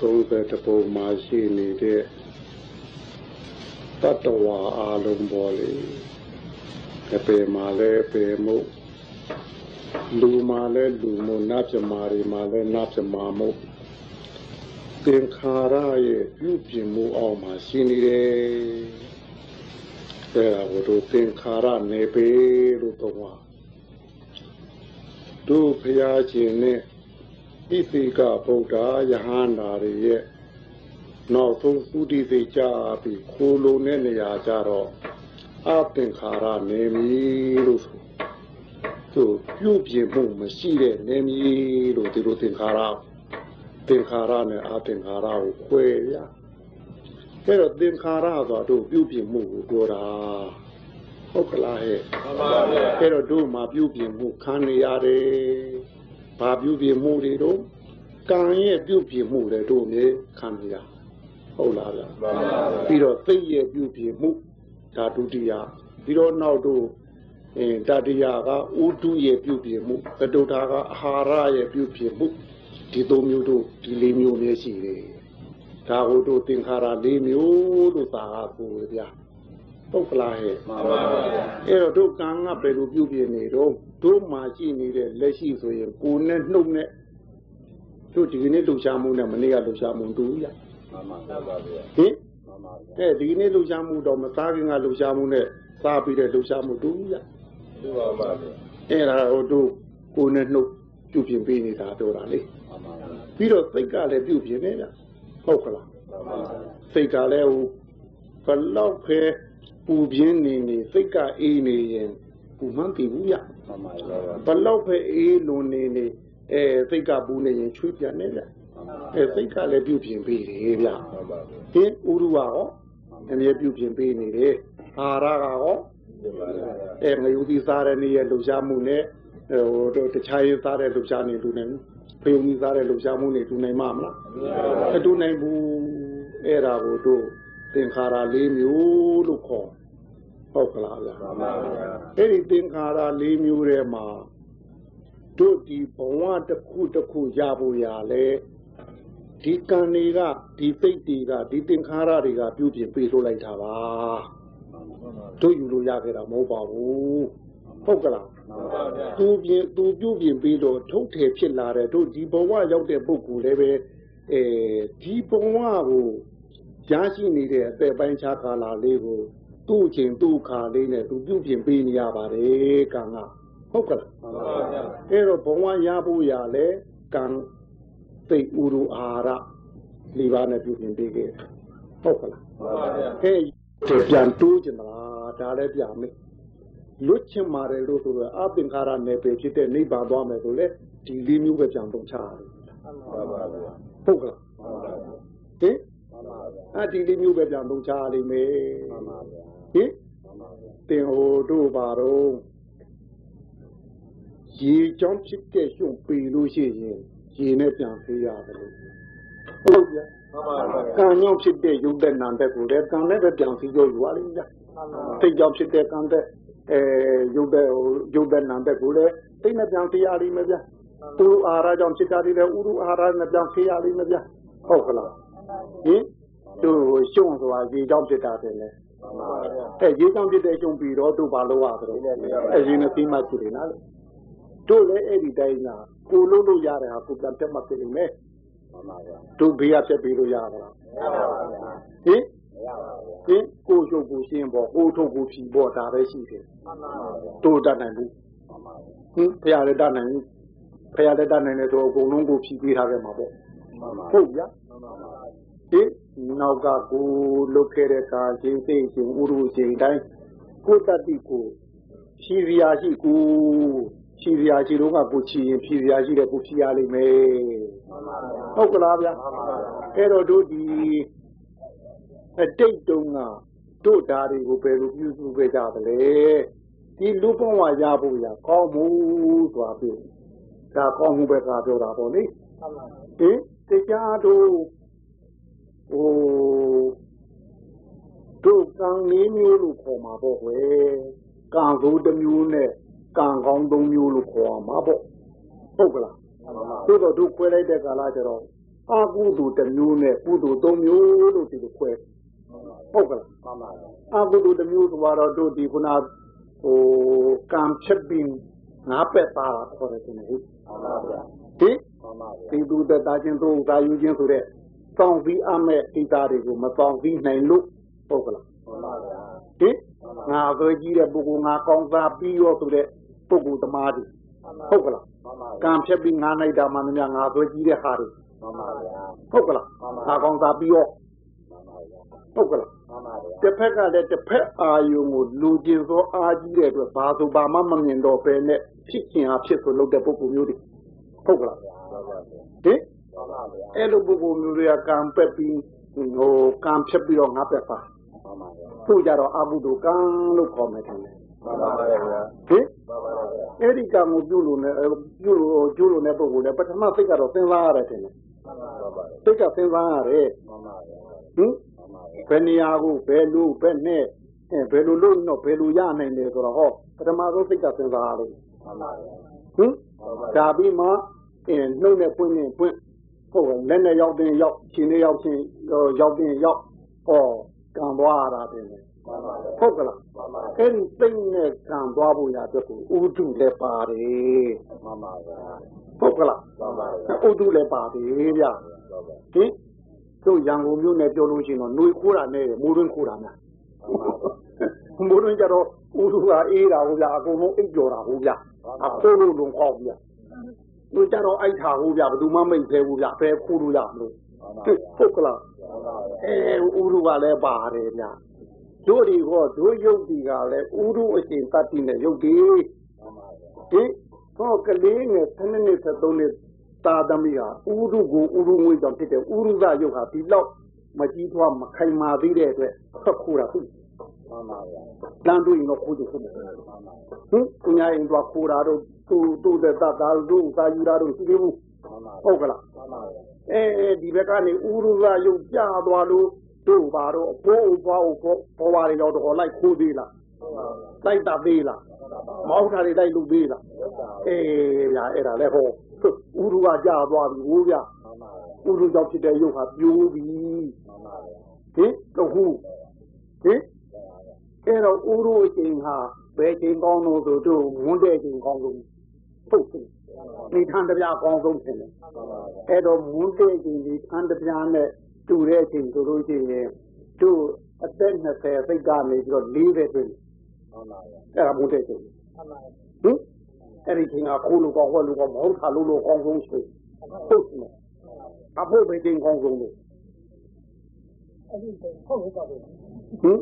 30ပုံမှာရှိနေတဲ့တတ္တဝါအလုံးပေါ်လေအပေမှာလည်းအပေမှုလူမှာလည်းလူမှုနတ်ပြမာတွေမှာလည်းနတ်ပြမာမှုသင်္ခါရရဲ့ပြုပြင်မှုအောက်မှာရှိနေတယ်အဲဒါကိုတို့သင်္ခါရနေပေလို့တော့တို့ဖျားခြင်းနဲ့ ဣတိကဗုဒ္ဓယဟန္တာတွေရဲ့နောက်ဆုံးသုတိစိတ်ကြပြီးခိုးလုံးတဲ့နေရာကြတော့အသင်္ခါရနေမည်လို့ဆိုသူပြုပြင်မှုမရှိတဲ့နေမည်လို့ဒီလိုသင်္ခါရသင်္ခါရနဲ့အသင်္ခါရကိုခွဲရအဲ့တော့သင်္ခါရဆိုတော့ပြုပြင်မှုကိုပြောတာဟုတ်ကလားဟဲ့မှန်ပါဗျာအဲ့တော့တို့မှာပြုပြင်မှုခံနေရတယ် ဘာပြုပြင်မှုတွေတော့ကံရဲ့ပြုပြင်မှုတွေတို့မြေခံရဟုတ်လားဗျာပြီးတော့သိရဲ့ပြုပြင်မှုဓာတုတိယပြီးတော့နောက်တို့အင်းတတိယကဥတုရဲ့ပြုပြင်မှုကတုထာကအာဟာရရဲ့ပြုပြင်မှုဒီသုံးမျိုးတို့ဒီလေးမျိုးနဲ့ရှိတယ်ဒါကိုတို့သင်္ခါရလေးမျိုးလို့သာကိုဗျာပုတ်ကလားဟဲ့မှန်ပါပါအဲ့တော့တို့ကံကဘယ်လိုပြုပြင်နေတော့ တို့မှာရှိနေတဲ့လက်ရှိဆိုရင်ကိုယ်နဲ့နှုတ်နဲ့တို့ဒီနေ့လှူရှားမှုနဲ့မနေ့ကလှူရှားမှုတူရမှန်ပါပါဗျာဟင်မှန်ပါဗျာအဲဒီနေ့လှူရှားမှုတော့မစားခင်ကလှူရှားမှုနဲ့စားပြီးတဲ့လှူရှားမှုတူရတူပါပါဗျာအဲ့ဒါဟိုတို့ကိုယ်နဲ့နှုတ်ပြုပြင်ပေးနေတာတို့တာလေမှန်ပါပါပြီးတော့စိတ်ကလည်းပြုပြင်နေလားဟုတ်ကလားမှန်ပါပါစိတ်ကလည်းဟိုဘလောက်ခဲပူပြင်းနေနေစိတ်ကအေးနေရင် ပူမှန်းတည်ဘူးရမှန်ပါပါဘလောက်ပဲအေးလွန်နေနေအဲစိတ်ကပူနေရင်ချွေးပြန်နေဗျအဲစိတ်ကလည်းပြုပြင်ပေးတယ်ဗျမှန်ပါပါဒီဥရုကရောအမြဲပြုပြင်ပေးနေတယ်အာရကရောအဲငရုသီးစားတဲ့နေ့ရဲ့လှူရှားမှုနဲ့ဟိုတို့တခြားရေးစားတဲ့လှူရှားနေလူနေဖယုံကြီးစားတဲ့လှူရှားမှုနေတူနိုင်မှာမလားမတူနိုင်ဘူးအဲ့ဒါကိုတို့သင်္ခါရ၄မျိုးလို့ခေါ် ဟုတ်ကလားဗျာမှန်ပါဗျာအဲ့ဒီသင်္ခါရ၄မျိုးထဲမှာတို့ဒီဘဝတစ်ခုတစ်ခုရဖို့ရလဲဒီကံတွေကဒီစိတ်တွေကဒီသင်္ခါရတွေကပြုပြင်ပေးလို့လိုက်တာပါတို့ယူလို့ရခဲ့တာမဟုတ်ပါဘူးဟုတ်ကလားမှန်ပါဗျာသူပြင်သူပြုပြင်ပေးတော့ထုတ်တယ်ဖြစ်လာတဲ့တို့ဒီဘဝရောက်တဲ့ပုဂ္ဂိုလ်လည်းပဲအဲဒီဘဝကိုရရှိနေတဲ့အသက်ပိုင်းခြားကာလလေးကို သူ့ချိန်သူ့ခါလေးနဲ့သူပြုပြင်ပေးနေရပါတယ်ကံကဟုတ်ကလားမှန်ပါဗျာအဲ့တော့ဘဝရဖို့ရလဲကံသိဥရအာရလီပါနဲ့ပြုပြင်ပေးခဲ့ဟုတ်ကလားမှန်ပါဗျာဟဲ့ပြန်တိုးကြမလားဒါလည်းပြန်မေးလွတ်ချင်ပါတယ်လို့ဆိုတော့အပင်္ခါရနယ်ပယ်ဖြစ်တဲ့နိဗ္ဗာန်သွားမယ်ဆိုလေဒီလေးမျိုးပဲပြန်သုံးချရတယ်မှန်ပါဗျာဟုတ်ကလားမှန်ပါဗျာဟင်အဒီလေးမျိုးပဲပြန်သုံးချရလိမ့်မယ်မှန်ပါဗျာ ဟင်တင်ဟိုတို့ပါတော့ရေကြောင်းဖြစ်တဲ့ရှုံပေလို့ရှိရင်ရေနဲ့ပြန်ဖေးရတယ်လို့ဟုတ်ကြမှန်ပါဗျာကံကြောင့်ဖြစ်တဲ့ယုတ်တဲ့နံတဲ့ကိုလည်းကံနဲ့ပဲပြန်စီကြောယူရလိမ့်ကြစိတ်ကြောင့်ဖြစ်တဲ့ကံတဲ့အဲယုတ်တဲ့ဟိုယုတ်တဲ့နံတဲ့ကိုလည်းစိတ်နဲ့ပြန်ဖေးရလိမ့်မယ်ဗျာဥရအာဟာရကြောင့်ဖြစ်တာတွေလည်းဥရအာဟာရနဲ့ပြန်ဖေးရလိမ့်မယ်ဗျာဟုတ်ကလားဟင်သူရှုံဆိုတာရေကြောင့်ဖြစ်တာတယ်လေ အဲရေကြောင့်ဖြစ်တဲ့ရှုံပြီးတော့သူ့ဘာလို့ရသလဲအဲရေနဲ့ပြီးမှဖြစ်တယ်နော်တို့လည်းအဲ့ဒီတိုင်းကကိုလုံးလို့ရတဲ့ဟာကိုပြန်တက်မှဖြစ်နေမယ်တို့ဘေးကဖြစ်ပြီးလို့ရတာလားမရပါဘူးဟင်ဟင်ကိုချုပ်ကိုရှင်းပေါ့ကိုထုတ်ကိုဖြီပေါ့ဒါပဲရှိတယ်တို့တတ်နိုင်ဘူးဟင်ဖရာလည်းတတ်နိုင်ဘူးဖရာလည်းတတ်နိုင်တယ်ဆိုအကုန်လုံးကိုဖြီပေးထားခဲ့မှာပေါ့ဟုတ်ဗျာဟင် နောက်ကကိုလုတ်ခဲ့တဲ့ကာချိန်သိချိန်ဥရုချိန်တိုင်းကိုတတ္တိကိုဖြီးရရှိကိုဖြီးရရှိတော့ကကိုချီရင်ဖြီးရရှိတဲ့ကိုဖြီးရလိမ့်မယ်ဟုတ်ကလားဗျာအဲ့တော့တို့ဒီအတိတ်တုန်းကတို့ဓာတွေကိုဘယ်လိုပြုစုခဲ့ကြသလဲဒီလူဘဝရဖို့ရကောင်းမှုဆိုတာပြောဒါကောင်းမှုပဲကပြောတာပေါ့လေဟင်တရားတို့ ဟိုတို့ကံလေးမျိုးလို့ခေါ်မှာပေါ့ကွယ်ကံဆိုးတစ်မျိုးနဲ့ကံကောင်းသုံးမျိုးလို့ခေါ်မှာပေါ့ဟုတ်ကလားတို့တော့တို့ခွဲလိုက်တဲ့ကာလကျတော့အာကုသိုလ်တစ်မျိုးနဲ့ကုသိုလ်သုံးမျိုးလို့ဒီလိုခွဲဟုတ်ကလားမှန်ပါဗျာအာကုသိုလ်တစ်မျိုးဆိုတော့တို့ဒီခုနဟိုကံဖြစ်ပြီးငါပက်သားတာခေါ်တယ်ဒီနေ့ဟိမှန်ပါဗျာဟိမှန်ပါဗျာဒီသူသက်သားချင်းသုံးသာယူခြင်းဆိုတဲ့ စောင့်ပြီးအမဲ့ဣတာတွေကိုမစောင့်ပြီးနိုင်လို့ဟုတ်ကလားမှန်ပါဗျာဟိငါသွေးကြီးတဲ့ပုဂ္ဂိုလ်ငါကောင်းစားပြီးရောဆိုတဲ့ပုဂ္ဂိုလ်သမားတွေဟုတ်ကလားမှန်ပါကံဖြစ်ပြီးငါနိုင်တာမှန်များငါသွေးကြီးတဲ့ဟာတွေမှန်ပါဗျာဟုတ်ကလားငါကောင်းစားပြီးရောမှန်ပါဗျာဟုတ်ကလားမှန်ပါဗျာတစ်ဖက်ကလည်းတစ်ဖက်အာယုံကိုလူကျင်သောအာကြီးတဲ့အတွက်ဘာဆိုဘာမှမမြင်တော့ပဲနဲ့ဖြစ်ခင်အားဖြစ်ဆိုလုပ်တဲ့ပုဂ္ဂိုလ်မျိုးတွေဟုတ်ကလားမှန်ပါဗျာဟင်မှန်ပါဗျာ အဲ့လိုပုဂ္ဂိုလ်မျိုးတွေကကံပက်ပြီးဟိုကံဖြစ်ပြီးတော့ငါပက်ပါမှန်ပါဗျာသူ့ကြတော့အဘုဒ္ဓကံလို့ခေါ်မယ်ထင်တယ်မှန်ပါဗျာဟင်မှန်ပါဗျာအဲ့ဒီကံကိုပြုလို့နဲ့ပြုလို့ကျိုးလို့တဲ့ပုဂ္ဂိုလ်လည်းပထမစိတ်ကတော့စဉ်းစားရတယ်ထင်တယ်မှန်ပါဗျာစိတ်ကစဉ်းစားရတယ်မှန်ပါဗျာဟင်မှန်ပါဗျာဘယ်နေရာကိုဘယ်လိုဘယ်နဲ့အဲဘယ်လိုလုပ်တော့ဘယ်လိုရနိုင်တယ်ဆိုတော့ဟောပထမဆုံးစိတ်ကစဉ်းစားရတယ်မှန်ပါဗျာဟင်ဒါပြီးမှအင်းနှုတ်နဲ့ပွင့်နေပွင့် ဟုတ်ကဲ့လက်နဲ့ရောက်တဲ့ရောက်ရှင်နဲ့ရောက်ချင်းရောက်တဲ့ရောက်ဟောကံသွားရတာတင်တယ်မှန်ပါဗျာဟုတ်ကလားမှန်ပါအဲ့ဒီသိမ့်နဲ့ကံသွားဖို့ရအတွက်ကိုဥဒုလည်းပါတယ်မှန်ပါဗျာဟုတ်ကလားမှန်ပါဗျာဥဒုလည်းပါတယ်ဗျဟင်တို့ရန်ကုန်မြို့နယ်ပြောလို့ရှိရင်တော့ຫນွေခိုးတာနဲ့မိုးတွင်းခိုးတာများမိုးတွင်းကြတော့ဥဒုကအေးတာဟုတ်ဗျာအကုန်လုံးအိပ်ကြော်တာဟုတ်ဗျာအခိုးလို့လုံခေါက်ဗျာ တို့ကြတော့အိုက်တာဟုတ်ဗျာဘယ်သူမှမိတ်သေးဘူးဗျာဘယ်ခိုးလို့ရမလို့ဟုတ်ကလားအဲဥဒုကလည်းပါတယ်ဗျာတို့ဒီဟောတို့ယုတ်ဒီကလည်းဥဒုအရှင်တတ်တိနဲ့ယုတ်ဒီဒီဟောကလေးငယ်7နှစ်73နှစ်တာသမီးဟာဥဒုကိုဥဒုငွေကြောင့်ဖြစ်တဲ့ဥဒုကယုတ်ဟာဒီလောက်မကြီးထွားမခိုင်မာသေးတဲ့အတွက်ဆက်ခိုးတာသူမှန်ပါဗျာ တန်းတွေ့ရင်တော့ခိုးကြခိုးမယ်မှန်ပါဟင်သူများရင်တော့ခိုးတာတော့သူသူတဲ့တတ်တာတို့သာယူတာတို့ရှိသေးဘူးမှန်ပါဟုတ်ကလားမှန်ပါဗျာအဲအဲဒီဘက်ကနေဥရုကယုတ်ပြသွားလို့တို့ပါတော့အဖိုးအဖွားအဖိုးဘောပါတွေရောက်တော့လိုက်ခိုးသေးလားလိုက်တာသေးလားမဟုတ်တာတွေလိုက်လုပ်သေးလားအေးဗျာအဲ့ဒါလဲဟောဥရုကကြာသွားပြီဟိုးဗျာမှန်ပါဥရုကြောင့်ဖြစ်တဲ့ယုတ်ဟာပြိုးပြီမှန်ပါဗျာဟင်တော့ဟုဟင် အဲ့တော့ဥရုအချိန်ဟာဘယ်ချိန်ကောင်းလို့ဆိုတို့ဝန်းတဲ့ချိန်ကောင်းလို့ပုတ်တယ်ဒီထန်တပြားကောင်းဆုံးဖြစ်တယ်မှန်ပါဗျာအဲ့တော့မွန်းတဲ့ချိန်ဒီထန်တပြားနဲ့တူတဲ့ချိန်ဆိုလို့ရှိရင်တို့အသက်20စိတ်ကနေပြီးတော့40တွင်မှန်ပါဗျာအဲ့ဒါမွန်းတဲ့ချိန်မှန်ပါဟင်အဲ့ဒီချိန်ကခိုးလို့ကောင်းဟောလို့ကောင်းမဟုတ်တာလို့လို့ကောင်းဆုံးချိန်ဟုတ်တယ်အဖို့ပဲချိန်ကောင်းဆုံးလို့အဲ့ဒီဟုတ်ဟုတ်ပါဗျာဟင်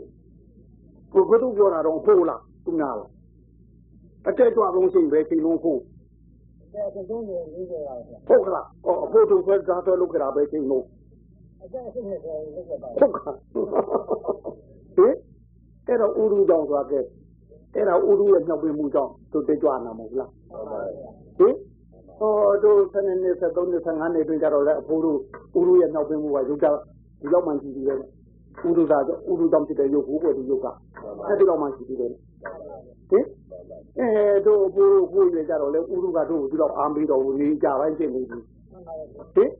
ကိုကတော့ပြောတာတော့ဖို့လားသူနာလားအတက်ကြွဆုံးချိန်ပဲချိန်လုံးဖို့အဲ့ဒါသုံးနေ40ပါဗျာဟုတ်ကလားအော်အဖို့တို့ဆွဲသားဆွဲလုပ်ကြတာပဲချိန်လုံးအဲ့ဒါဆက်နေတယ်လို့ပြောပါဟုတ်ကဲ့ဟင်အဲ့တော့ဥရုကြောင့်သွားခဲ့အဲ့ဒါဥရုရဲ့မြောက်ပင်မှုကြောင့်သူတက်ကြွနာမဟုတ်လားမှန်ပါဗျာဟင်ဟောတို့7နှစ်73နှစ်15နှစ်တွင်ကြတော့လေအဖိုးတို့ဥရုရဲ့မြောက်ပင်မှုကရုပ်ကြဒီလောက်မှရှိသေးတယ် ဥရုသာကြောင့်ဥရုကြောင့်ဖြစ်တဲ့ရုပ်ကိုကိုဒီရုပ်ကအဲ့ဒီလောက်မှရှိသေးတယ်ဟင်အဲတို့အဖိုးတို့ကိုရကြတော့လေဥရုကတို့ဒီလောက်အားမေးတော့နေကြပိုင်းဖြစ်နေပြီဟင်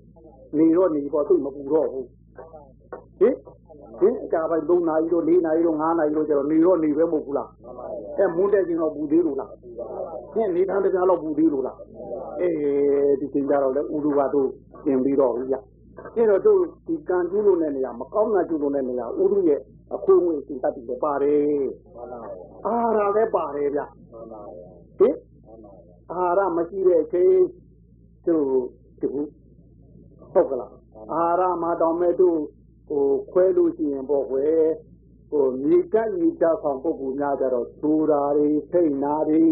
နေတော့နေပေါ့သူ့မပူတော့ဘူးဟင်ဟင်အကြပိုင်း3နာရီတော့4နာရီတော့5နာရီတော့ကျတော့နေတော့နေပဲမဟုတ်ဘူးလားအဲမွန်းတဲ့ချင်းတော့ပူသေးလို့လားဟင်နေသားတပြားတော့ပူသေးလို့လားအေးဒီချင်းကြတော့လေဥရုကတို့ပြင်ပြီးတော့ဘူးဗျ အဲ့တော့တို့ဒီကံကျူးလို့တဲ့နေရာမကောင်းတာကျူးလို့တဲ့နေရာဥရုရဲ့အခွင့်အရေးစိတ်တတ်တယ်ပါတယ်မှန်ပါဗျာအာရလည်းပါတယ်ဗျမှန်ပါဗျာဟင်မှန်ပါဗျာအာရမရှိတဲ့အချိန်တို့ဒီဘူးဟုတ်ကလားအာရမှာတောင်မဲ့တို့ဟိုခွဲလို့ရှိရင်ပေါ့ကွယ်ဟိုမြေကတ်မြေကြဆောင်ပုဂ္ဂိုလ်များကြတော့သူရာတွေစိတ်နာတွေ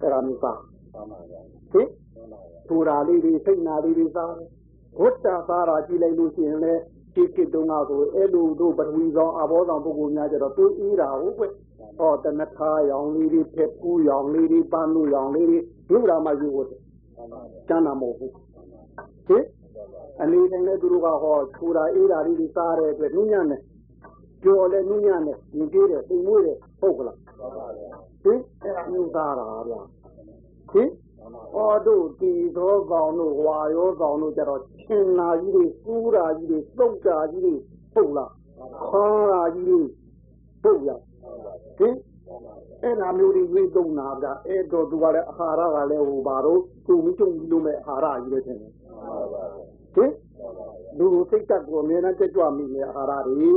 အဲ့ဒါမျိုးပါမှန်ပါဗျာဟင်မှန်ပါဗျာသူရာလေးတွေစိတ်နာလေးတွေစား ဘုတ္တသာရာကြည့်လိုက်လို့ရှိရင်လေဒီကိတုံးကဆိုအဲ့လိုတို့ပထဝီဆောင်အဘောဆောင်ပုဂ္ဂိုလ်များကြတော့သူအေးတာဟုတ်ကွဟောတနခါရောင်လေးတွေဖက်ကူးရောင်လေးတွေပန်းလူရောင်လေးတွေလူရာမယူဖို့မှန်ပါဗျာကျမ်းနာမဟုတ်ဘူးဟင်အနေနဲ့လည်းသူတို့ကဟောထူတာအေးတာလေးတွေစားတဲ့အတွက်နုညံ့တယ်ကြော်လဲနုညံ့တယ်ရင်ကျေးတယ်သိမွေးတယ်ဟုတ်ကလားမှန်ပါဗျာဟင်အဲ့ဒါမျိုးစားတာဗျာဟင် မှန်ဩတို့တီသောကောင်တို့ဝါရောကောင်တို့ကြတော့ရှင်နာကြီးတွေစူးတာကြီးတွေတုတ်တာကြီးတွေပုတ်လားခေါင်းတာကြီးတွေပုတ်ရဟင်အဲ့နာမျိုးတွေဝိသုံးနာဗျအဲ့တော့သူကလည်းအာဟာရကလည်းဟိုပါတော့သူမိချုံကြီးလို့မဲ့အာဟာရကြီးပဲထင်တယ်ဟင်လူစိတ်တက်ကိုအများနဲ့ကြွကြွမိနေအာဟာရတွေ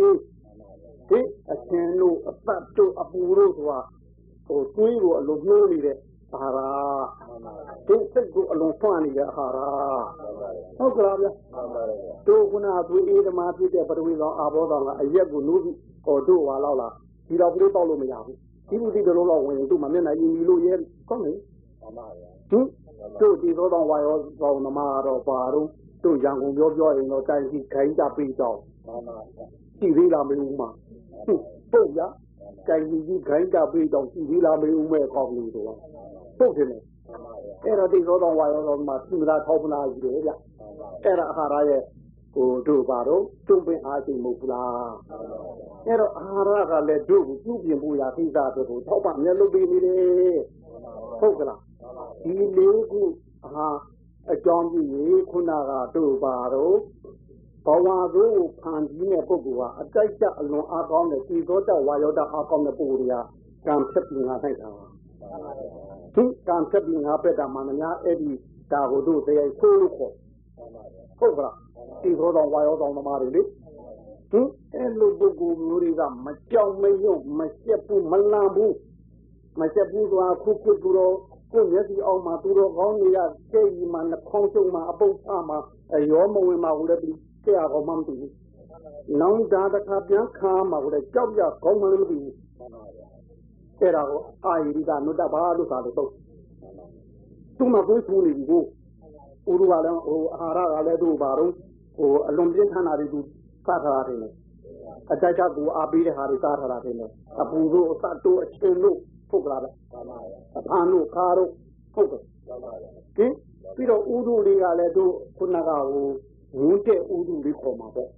ဟင်အချင်းတို့အပတ်တို့အပူတို့ဆိုတာဟိုတွေးကိုအလိုနှိုးနေတဲ့ အာဟာရဒီစိတ်ကိုအလုံးဖွင့်နေတဲ့အာဟာရဟုတ်ကလားဗျတို့ခုနသွေးအေးဓမ္မဖြစ်တဲ့ပထဝီကောင်အာဘောကောင်ကအရက်ကိုနိုးပြီးဟောတို့ဟာလောက်လားဒီတော့ဘလို့တောက်လို့မရဘူးဒီလိုဒီလိုလောက်ဝင်တို့မှမျက်နှာရင်ပြီးလို့ရဲကောင်းတယ်ဟင်တို့ဒီသောတော်ဝါရောကောင်သမားတော့ပါတော့တို့ရန်ကုန်ပြောပြောရင်တော့တိုင်စီခိုင်းကြပြီးတော့ကြည့်သေးလားမင်းဦးမဟုတ်ရတိုင်စီကြီးခိုင်းကြပြီးတော့ကြည့်သေးလားမင်းဦးမဲ့ကောင်းလို့တော့ ဟုတ်တယ်အဲ့တော့ဒီသောတော်ဝါရောကောင်မှာသီမလားထောက်မလားကြီးတယ်ဗျအဲ့ဒါအာဟာရရဲ့ဟိုတို့ပါတော့တွန်းပင်အားချိန်မဟုတ်ဘူးလားအဲ့တော့အာဟာရကလည်းတို့ကိုပြုပြင်ဖို့ရာသိတာတို့ထောက်ပမျက်လုံးပေးနေတယ်ဟုတ်ကလားဒီလေးခုအာအကြောင်းပြုရင်ခုနကတို့ပါတော့ဘဝသို့ဖန်ပြီးတဲ့ပုဂ္ဂိုလ်ဟာအတိုက်ကြအလွန်အားကောင်းတဲ့ဒီသောတဝါယောတအားကောင်းတဲ့ပုဂ္ဂိုလ်တွေကကံဖြတ်ပြီးငါနိုင်တာ ဒီကံဖြတ်ပြီးငါပက်တာမှများအဲ့ဒီဒါကိုတို့တရားဆိုးလို့ခေါ်ဟုတ်ကလားဒီသောတော်ဝါယောတော်သမားတွေလေဟင်အဲ့လိုပုဂ္ဂိုလ်မျိုးတွေကမကြောက်မရွံ့မရှက်ဘူးမလန့်ဘူးမရှက်ဘူးဆိုတာခုခုသူတော်ကိုမျက်စိအောင်မှာသူတော်ကောင်းတွေကကျဲကြီးမှာနှခေါင်းကျုံမှာအပုပ်ချမှာရောမဝင်မှာဘူးလေပြီးကျဲရကောင်းမှမသိဘူးနောင်ဒါတစ်ခါပြန်ခါမှာကိုလေကြောက်ရကောင်းမှလည်းမသိဘူး အဲ့ဒါကိုအာယိရိကနုတ္တဘာလို့သာလို့တော့သူ့မှာကိုယ်ထူနေပြီကိုဥရကလည်းဟိုအာဟာရကလည်းတို့ပါတော့ဟိုအလွန်ပြင်းထန်တာတွေသူစားထားတာတယ်အကြိုက်ချကူအားပေးတဲ့ဟာတွေစားထားတာတယ်အပူတို့အစတို့အချင်းတို့ဟုတ်ကလားဗျအဖန်တို့ခါတို့ဟုတ်ကဲ့ဟင်ပြီးတော့ဥဒုလေးကလည်းတို့ခုနကဟိုဝန်းတဲ့ဥဒုလေးခေါ်မှာပေါ့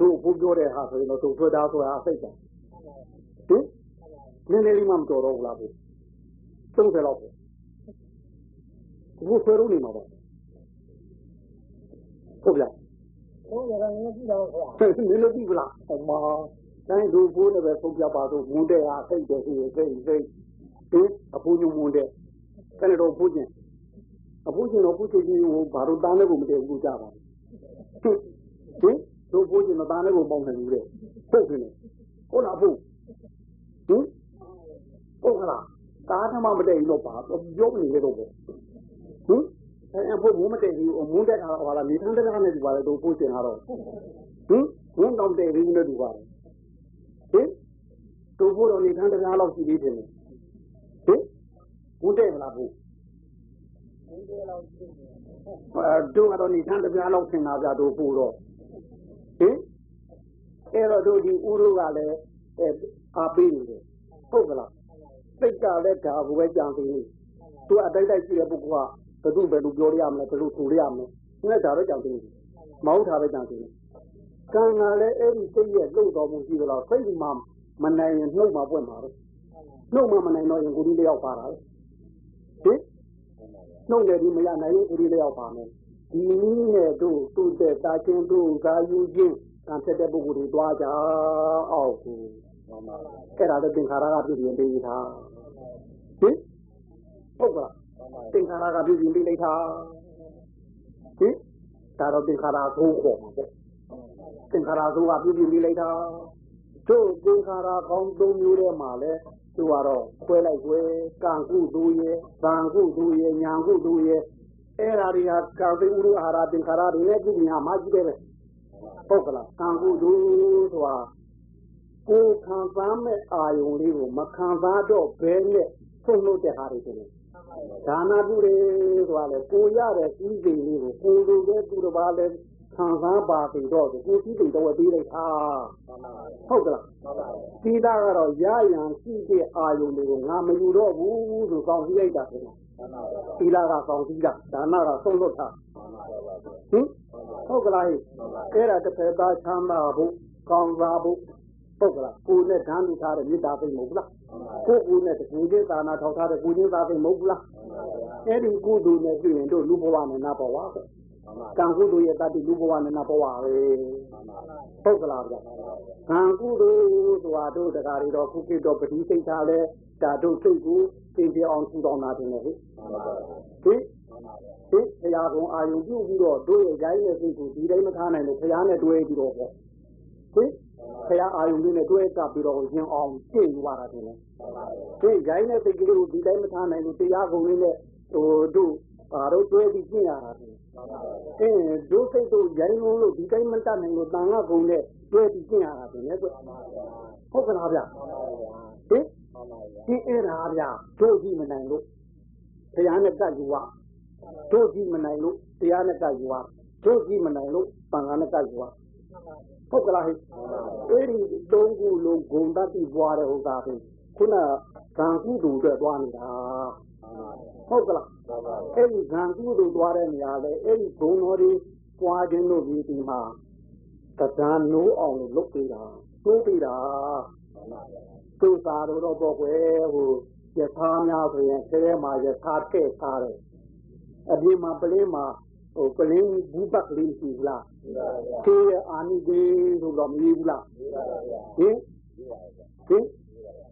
တို့ဘုပြောတဲ့ဟာဆိုရင်တော့တို့ထွက်တာဆိုတာအစိတ်ပါဟင် နည်းနည်းလေးမှမတော်တော့ဘူးလားဘု30လောက်ပေါ့ဘုဆွဲလို့နေမှာပေါ့ဟုတ်ဗျာဟုတ်တယ်ကလည်းကြည့်တော့ခေါ်နည်းလို့ကြည့်ပလားဟောမှာတိုင်းဒူဘိုးလည်းပဲဖုတ်ပြပါတော့မူတဲ့ဟာစိတ်တယ်စိတ်စိတ်စိတ်ဒီအပူညမူတဲ့အဲ့တော့ဖူးခြင်းအပူခြင်းတော့ဖူးခြင်းကြီးဟိုဘာလို့တားနေကိုမတည့်ဘူးကြပါဘူးဟင်တို့ဖူးခြင်းတော့တားနေကိုပေါင်းနေဘူးတဲ့ဟုတ်တယ်ဟုတ်လားဖူးဟင် ဟုတ်ကလားတားထမမတည့်ဘူးတော့ပါပြောနေလေတော့ပေါ့ဟင်အဲဖို့ဘူးမတည့်ဘူးအမုန်းတက်တာဟာလားနေထန်းတက်တာနဲ့ဒီပါလေတို့ဖူးခြင်းကတော့ဟင်ဝန်တောင်တည့်ဘူးနဲ့ဒီပါလေဟင်တို့ဖို့တော့နေထန်းတရားလောက်ရှိသေးတယ်ဟင်ဘူးတဲ့မလားဘူးအဲတို့ကတော့နေထန်းတရားလောက်ထင်တာကြတို့ဖို့တော့ဟင်အဲ့တော့တို့ဒီဥရုကလည်းအဲအားပေးနေတယ်ဟုတ်ကလား စိတ်ကလည်းဒါကိုပဲကြံသိနေသူအတိုက်တိုက်ရှိတဲ့ပုဂ္ဂိုလ်ကဘယ်သူဘယ်လိုပြောရမလဲဘယ်လိုထူရမလဲငါဒါပဲကြံသိနေမဟုတ်တာပဲကြံသိနေကံကလည်းအဲ့ဒီစိတ်ရဲ့လှုပ်တော်မှုရှိသလားစိတ်မှမနိုင်ရင်နှုတ်မှပွင့်မှာပဲနှုတ်မှမနိုင်တော့ရင်ကိုဒီတယောက်ပါတာဟင်နှုတ်လည်းဒီမရနိုင်ရင်ကိုဒီတယောက်ပါမယ်ဒီနည်းနဲ့တို့သူ့တဲ့တာချင်းတို့သာယူချင်းကံဖြစ်တဲ့ပုဂ္ဂိုလ်တွေတွားကြအောင်ကို အဲ့ဒါလည်းသင်္ခါရကပြုပြင်ပေးထားဟင်ဟုတ်ကလားသင်္ခါရကပြုပြင်ပေးလိုက်တာဟင်ဒါတော့သင်္ခါရသိုးခေါ်မှာပေါ့သင်္ခါရသိုးကပြုပြင်ပေးလိုက်တာတို့သင်္ခါရကောင်းသုံးမျိုးထဲမှာလဲသူကတော့ခွဲလိုက်ခွဲကံကုသိုလ်ရဲ့ဗံကုသိုလ်ရဲ့ညာကုသိုလ်ရဲ့အဲ့ဓာတွေကကာသိဥရအာဟာရသင်္ခါရတွေနဲ့ပြုညာမှကြီးတယ်ပဲဟုတ်ကလားကံကုသိုလ်ဆိုတာ ကိုခံစားမဲ့အာယုံလေးကိုမခံစားတော့ဘဲနဲ့ဆုံးလို့တဲ့ဟာတွေတယ်ဒါနာပြုတယ်ဆိုတာလေကိုရတဲ့ဤစိန်လေးကိုကိုလိုပဲသူတစ်ပါးလဲခံစားပါပြီတော့ကိုကြည့်တယ်တော့ပြီးလိုက်တာဟုတ်ကလားဒီသားကတော့ရရန်ရှိတဲ့အာယုံတွေကိုငါမယူတော့ဘူးဆိုကောင်းကြည့်လိုက်တာခင်သီလကကောင်းကြည့်တာဒါနကဆုံးလွတ်တာဟင်ဟုတ်ကလားအဲ့ဒါတစ်ဖက်သားချမ်းသာဖို့ကောင်းစားဖို့ ဟုတ်ကလားကိုယ်နဲ့ဓာတ်မိထားတဲ့မေတ္တာသိမ့်မဟုတ်လားကိုယ်ကိုယ်နဲ့တကူချင်းသာနာထောက်ထားတဲ့ကိုချင်းသာသိမဟုတ်ဘူးလားအဲ့ဒီကုသိုလ်နဲ့တွေ့ရင်တို့လူဘဝနဲ့နတ်ဘဝပဲကံကုသိုလ်ရဲ့တတိလူဘဝနဲ့နတ်ဘဝပဲဟုတ်ကလားဗျကံကုသိုလ်ဆိုတာတို့တရားတွေတော့ခုကိတော့ပတိစိတ်ထားလဲဒါတို့စိတ်ကိုသိပြအောင်ထူထောင်တာတင်လေဟိဟိဒီဘုရားကုံအာယုပြုပြီးတော့တို့ရဲ့ရိုင်းတဲ့စိတ်ကိုဒီတိုင်းမထားနိုင်လို့ဘုရားနဲ့တွဲပြီးတော့ပေါ့ဟိ ဘုရားအာယုလေးနဲ့တွဲကပ်ပြီးတော့ရင်အောင်ကျင့်ယူရတာတင်လေဒီရိုင်းတဲ့စိတ်ကလေးကိုဒီတိုင်းမထားနိုင်လို့တရားကုံလေးနဲ့ဟိုတို့အာတို့တွဲပြီးကျင့်ရတာတင်အင်းဒုစိတ်တို့ရိုင်းလုံးလို့ဒီတိုင်းမတတ်နိုင်လို့တန်ခါကုံနဲ့တွဲပြီးကျင့်ရတာတင်လေဟုတ်ကလားဗျဟင်ဒီအဲ့ဒါဗျတို့ကြည့်မနိုင်လို့ဘုရားနဲ့ကပ်ယူရတို့ကြည့်မနိုင်လို့တရားနဲ့ကပ်ယူရတို့ကြည့်မနိုင်လို့တန်ခါနဲ့ကပ်ယူရ ဟုတ်ကလားဟိအဲ့ဒီသုံးခုလုံးဂုံတတ်ပြီးပွားတဲ့ဥစ္စာဖြင့်ခုနကံကုသိုလ်အတွက်သွားနေတာဟုတ်ကလားအဲ့ဒီကံကုသိုလ်သွားတဲ့နေရာလေအဲ့ဒီဂုံတော်တွေပွားခြင်းတို့ဒီဒီမှာတရားနိုးအောင်လို့လုပ်ပေးတာတိုးပေးတာသူသာတို့တော့ပေါ့ကွယ်ဟိုယထာများဆိုရင်ဆဲမှာယထာထည့်ထားတယ်အပြင်မှာပလင်းမှာ ဟိုပလင်းဘူးပတ်ကလေးရှိဘူးလားကေအာနိကေဆိုတော့မရဘူးလားဟင်ဟင်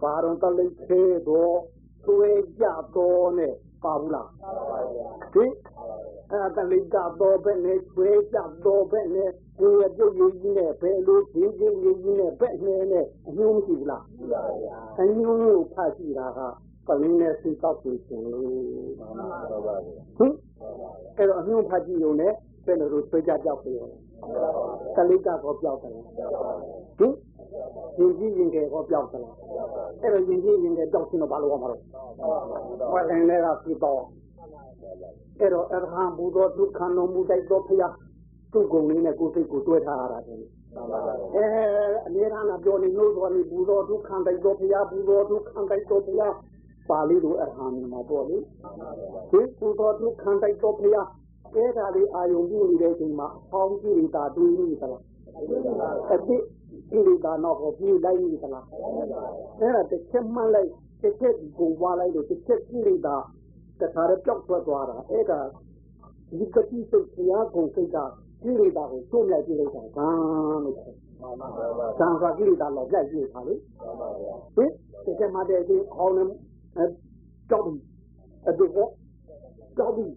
ဘာတော်တလိသေးတော့သွေးကြတော့နဲ့ပါဘူးလားဟင်အဲ့ဒါလိကတော့ပဲနဲ့သွေးကြတော့ပဲနဲ့ကိုယ်ပြုတ်ရည်ကြီးနဲ့ဘယ်လိုဒီကြီးရည်ကြီးနဲ့ပဲ့နေနဲ့အညွှန်းမရှိဘူးလားအညွှန်းကိုဖတ်ကြည့်တာက ပလင်းနဲ့စိတ်ကောက်ပြီးရှင်လို့ဟင်အဲ့တော့အညွှန်းဖတ်ကြည့်ုံနဲ့ဘယ်လိုလိုသွေးကြပြောက်ပြီးကလိကတော့ပြောက်တယ်ဟင်ရင်ကြီးရင်ကယ်ကိုပြောက်တယ်အဲ့တော့ရင်ကြီးရင်ကယ်ပြောက်ရှင်တော့ဘာလို့ရမှာလဲဝါရင်လည်းကပြီးတော့အဲ့တော့အရဟံဘုဒ္ဓဒုက္ခလုံးမူတိုက်တော့ဖျားသူ့ကုံလေးနဲ့ကိုယ်စိတ်ကိုတွဲထားရတာတယ်အဲအမြဲတမ်းပြောနေလို့ဆိုနေဘုဒ္ဓဒုက္ခတိုက်တော့ဖျားဘုဒ္ဓဒုက္ခတိုက်တော့ဖျား ပါဠိလိုအရဟံမှာပေါ့လေဒီဘုဒ္ဓဒုက္ခတိုက်တော့ဖျားအဲ့ဒါလေးအာယုံပြုနေတဲ့အချိန်မှာအပေါင်းကြည့်တာတွေးနေသလားအတိကြည့်တာတော့ကိုပြေးလိုက်နေသလားအဲ့ဒါတစ်ချက်မှလိုက်တစ်ချက်ကိုပွားလိုက်လို့တစ်ချက်ကြည့်တာတခါတည်းပြောက်ထွက်သွားတာအဲ့ဒါဒီကတိစိတ်ဘုရားကိုစိတ်ကကိလေသာကိုတွန်းလိုက်ပြလိုက်တာဘာလို့လဲသံဃာကိလေသာလောက်လိုက်ပြတာလေဟင်ဒီကမှတဲ့ဒီအောင်းနေ ကြောက်ပြီးအဲ့ဒီကကြောက်ပြီး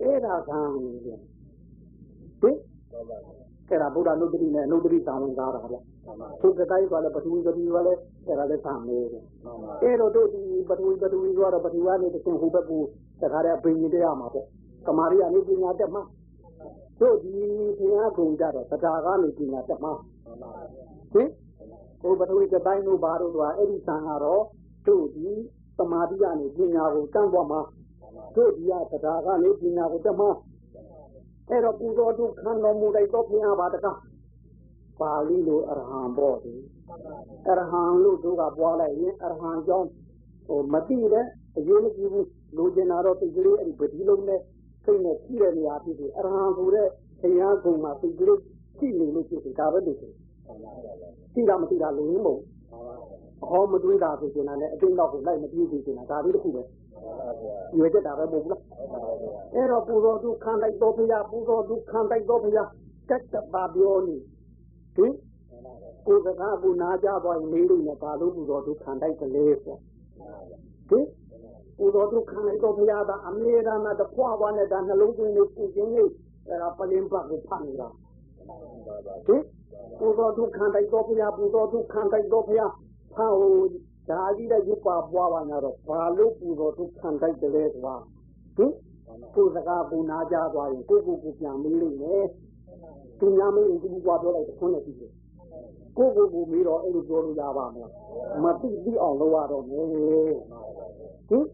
အဲ့ဒါကံဟင်အဲ့ဒါဗုဒ္ဓနုတ္တိနဲ့နုတ္တိသာဝင်ကားတာဗျသူကတိုင်းကလည်းပထဝီပထဝီကလည်းအဲ့ဒါလည်းသာမေးတယ်အဲ့တော့တို့ဒီပထဝီပထဝီကတော့ပထဝီကနေတစ်ဆင့်ဟိုဘက်ကိုတခါတည်းအပင်ကြီးတရားမှာပေါ့ကမာရီကနေပညာတက်မှာတို့ဒီဘုရားကုံကြတော့တရားကနေပညာတက်မှာဟင်ဟိုပထဝီကတိုင်းတို့ဘာတို့ကအဲ့ဒီသံကတော့တို့ဒီ သမာဓိကနေပညာကိုတန်းသွားမှာတို့ဒီကတရားကနေပညာကိုတက်မှာအဲ့တော့ပူဇော်တုခံတော်မူလိုက်တော့ဘုရားပါတကားပါဠိလိုအရဟံပေါ့ဒီအရဟံလို့တို့ကပွားလိုက်ရင်အရဟံကြောင့်ဟိုမတိတဲ့အရေးမကြီးဘူးလူကျင်တာတော့တိတ်ကလေးအဲ့ဒီပတိလုံးနဲ့စိတ်နဲ့ကြည့်တဲ့နေရာဖြစ်ပြီးအရဟံဆိုတဲ့ဘုရားကုံမှာတိတ်ကလေးကြည့်နေလို့ဖြစ်ပြီးဒါပဲလို့ဆိုကြည့်တာမကြည့်တာလူရင်းမဟုတ် အဟောမတွေးတာဆိုကျင်တာနဲ့အတင်းတော့ကိုလိုက်မပြေးသေးချင်တာဒါလေးတစ်ခုပဲရွေချက်တာပဲမဟုတ်ဘူးလားအဲ့တော့ပူဇော်သူခံလိုက်တော့ဘုရားပူဇော်သူခံလိုက်တော့ဘုရားတက်တပါပြောနေဟင်ကိုယ်စကားကိုနားကြသွားရင်လေးလေးနဲ့ဘာလို့ပူဇော်သူခံလိုက်ကလေးဆိုဟင်ပူဇော်သူခံလိုက်တော့ဘုရားကအမေရာနာတခွားဝါနဲ့ဒါနှလုံးသွင်းနေပူခြင်းနေအဲ့ဒါပလင်းပတ်ကိုဖတ်နေတာဟင်ပူဇော်သူခံလိုက်တော့ဘုရားပူဇော်သူခံလိုက်တော့ဘုရား ဟောဒါကြီးတဲ့ရုပ်ပါပွားပါညာတော့ဘာလို့ပူဇော်သူခံလိုက်တယ်လဲဆိုတာဟင်ကိုယ်စကားပူနာကြသွားရင်ကိုကိုကိုပြန်မေးလိမ့်မယ်သူများမေးရင်သူကပြောလိုက်တဲ့ခွန်းနဲ့ပြီးတယ်ကိုကိုကိုမေးတော့အဲ့လိုပြောလို့ရပါမလားမသိသိအောင်လုပ်ရတော့မယ်ဟင်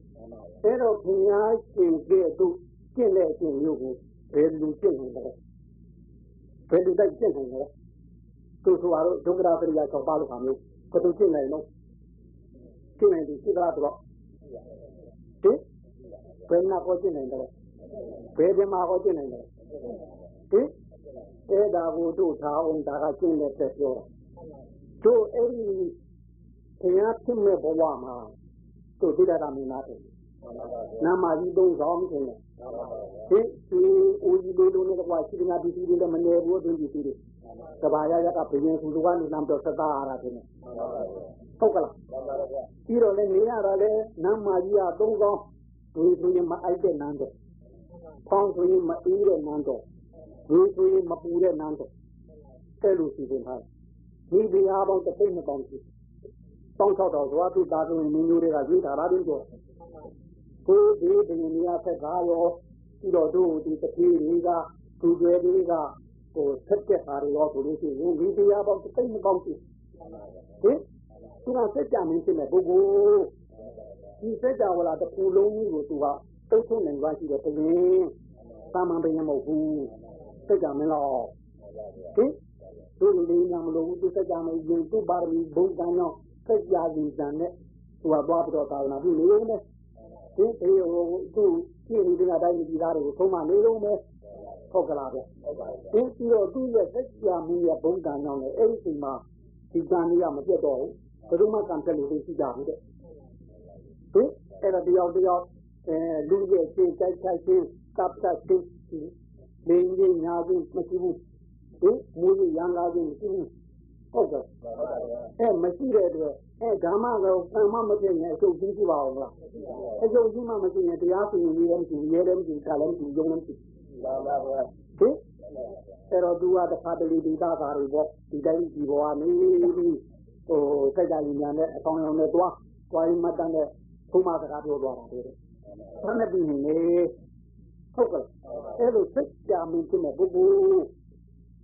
အဲ့တော့ဘုရားရှင်ကဲ့သို့ကျင့်တဲ့အကျင့်မျိုးကိုဘယ်လိုကျင့်နိုင်လဲဘယ်လိုတိုက်ကျင့်နိုင်လဲသူဆိုတော့ဒုက္ခရာပရိယာ၆ပါးလို့ခါမျိုး ဘယ်လိုကျင့်နိုင်လို့ကျင့်နိုင်ဒီစိတ်သားတော့ဟင်ဘယ်နာကိုကျင့်နိုင်တယ်ဘယ်ဒီမှာကိုကျင့်နိုင်တယ်ဟင်အဲ့ဒါကိုတို့ထားအောင်ဒါကကျင့်တဲ့တက်ပြောတာတို့အဲ့ဒီဘုရားဖြစ်မဲ့ဘဝမှာသူသိတတ်တာမင်းသားတယ်နာမကြီးသုံးဆောင်တယ်ဒီဒီဦးကြီးလိုလိုနဲ့ကွာရှိတဲ့ငါဒီဒီတွေမနေဘူးသူဒီဒီတွေ ကဘာရရကဘယင်သူကကနေနမ်တော့သတာရတာတယ်ဟုတ်ကလားပြီးတော့လည်းနေရတာလည်းနာမကြီးကသုံးဆောင်ဒီဆိုရင်မအိုက်တဲ့နန်းတော့ဖောင်းဆိုရင်မအေးတဲ့နန်းတော့ဒီဆိုရင်မပူတဲ့နန်းတော့တဲ့လိုစီစဉ်ထားဒီဒီအားပေါင်းတစ်သိမ့်မပေါင်းရှိတောင်းချောက်တော်ဇွာသူသားသူမင်းမျိုးတွေကရေးထားတာတင်းတော့ကိုဒီဒီနေရာဆက်ကားရောပြီးတော့တို့ဒီတတိတွေကသူတွေတွေက ဟိုဆက်တဲ့အားရောဆိုလို့ရှိရင်ဒီဒီအားပေါင်းတစ်သိမ့်မပေါင်းရှိဟင်သူကစက်ကြမင်းဖြစ်တဲ့ပုဂ္ဂိုလ်ဒီစက်ကြဝဠာတစ်ခုလုံးကြီးကိုသူကတုတ်ထုံနိုင်သွားရှိတဲ့ဘုရင်သာမန်ဘုရင်မဟုတ်ဘူးစက်ကြမင်းတော့ဟင်သူလေးညာမလို့သူစက်ကြမင်းရင်သူပါရမီဘုံကံကြောင့်စက်ကြရင်တန်နဲ့သူကသွားပြီးတော့သာသနာပြုနေရုံနဲ့ ဒီဒီဟိုသူကြည့်နေတဲ့တိုင်းပြည်သားတွေကိုသုံးမနေရုံနဲ့ဟုတ်ကလားဗျဒီပြီးတော့သူ့ရဲ့စက်ကြမင်းရဲ့ဘုံကံကြောင့်လည်းအဲ့ဒီချိန်မှာဒီကံကြီးကမပြတ်တော့ဘူးဘယ်သူမှကံပြတ်လို့သိကြဘူးတဲ့ဟင်အဲ့ဒါတယောက်တယောက်အဲလူရဲ့ခြေတိုက်ခိုက်ခြင်းကပ်ကပ်ခြင်းလင်းကြီးညာခြင်းမရှိဘူးဟင်မူကြီးရန်လာခြင်းမရှိဘူးဟုတ်ကဲ့အဲမရှိတဲ့အတွက် အဲဓမ္မကောကံမမဖြစ်ရင်အကျုပ်ကြီးရှိပါအောင်လားအကျုပ်ကြီးမှမရှိရင်တရားစီရင်ရေးလည်းမရှိရဲလည်းမရှိကာလည်းမရှိယုံလည်းမရှိပါပါဘုရားဟင်အဲ့တော့သူကတခါတလေဒီသားသားတွေပေါ့ဒီတိုင်းဒီဘဝနေပြီးဟိုစိတ်ဓာတ်ဉာဏ်နဲ့အကောင်းအောင်နဲ့တွားတွားရင်မှတ်တဲ့ဘုမစကားပြောသွားတာတဲ့ဆန်းတဲ့ပြည်နေဟုတ်ကဲ့အဲ့လိုစိတ်ကြမင်းဖြစ်တဲ့ပုဂ္ဂိုလ်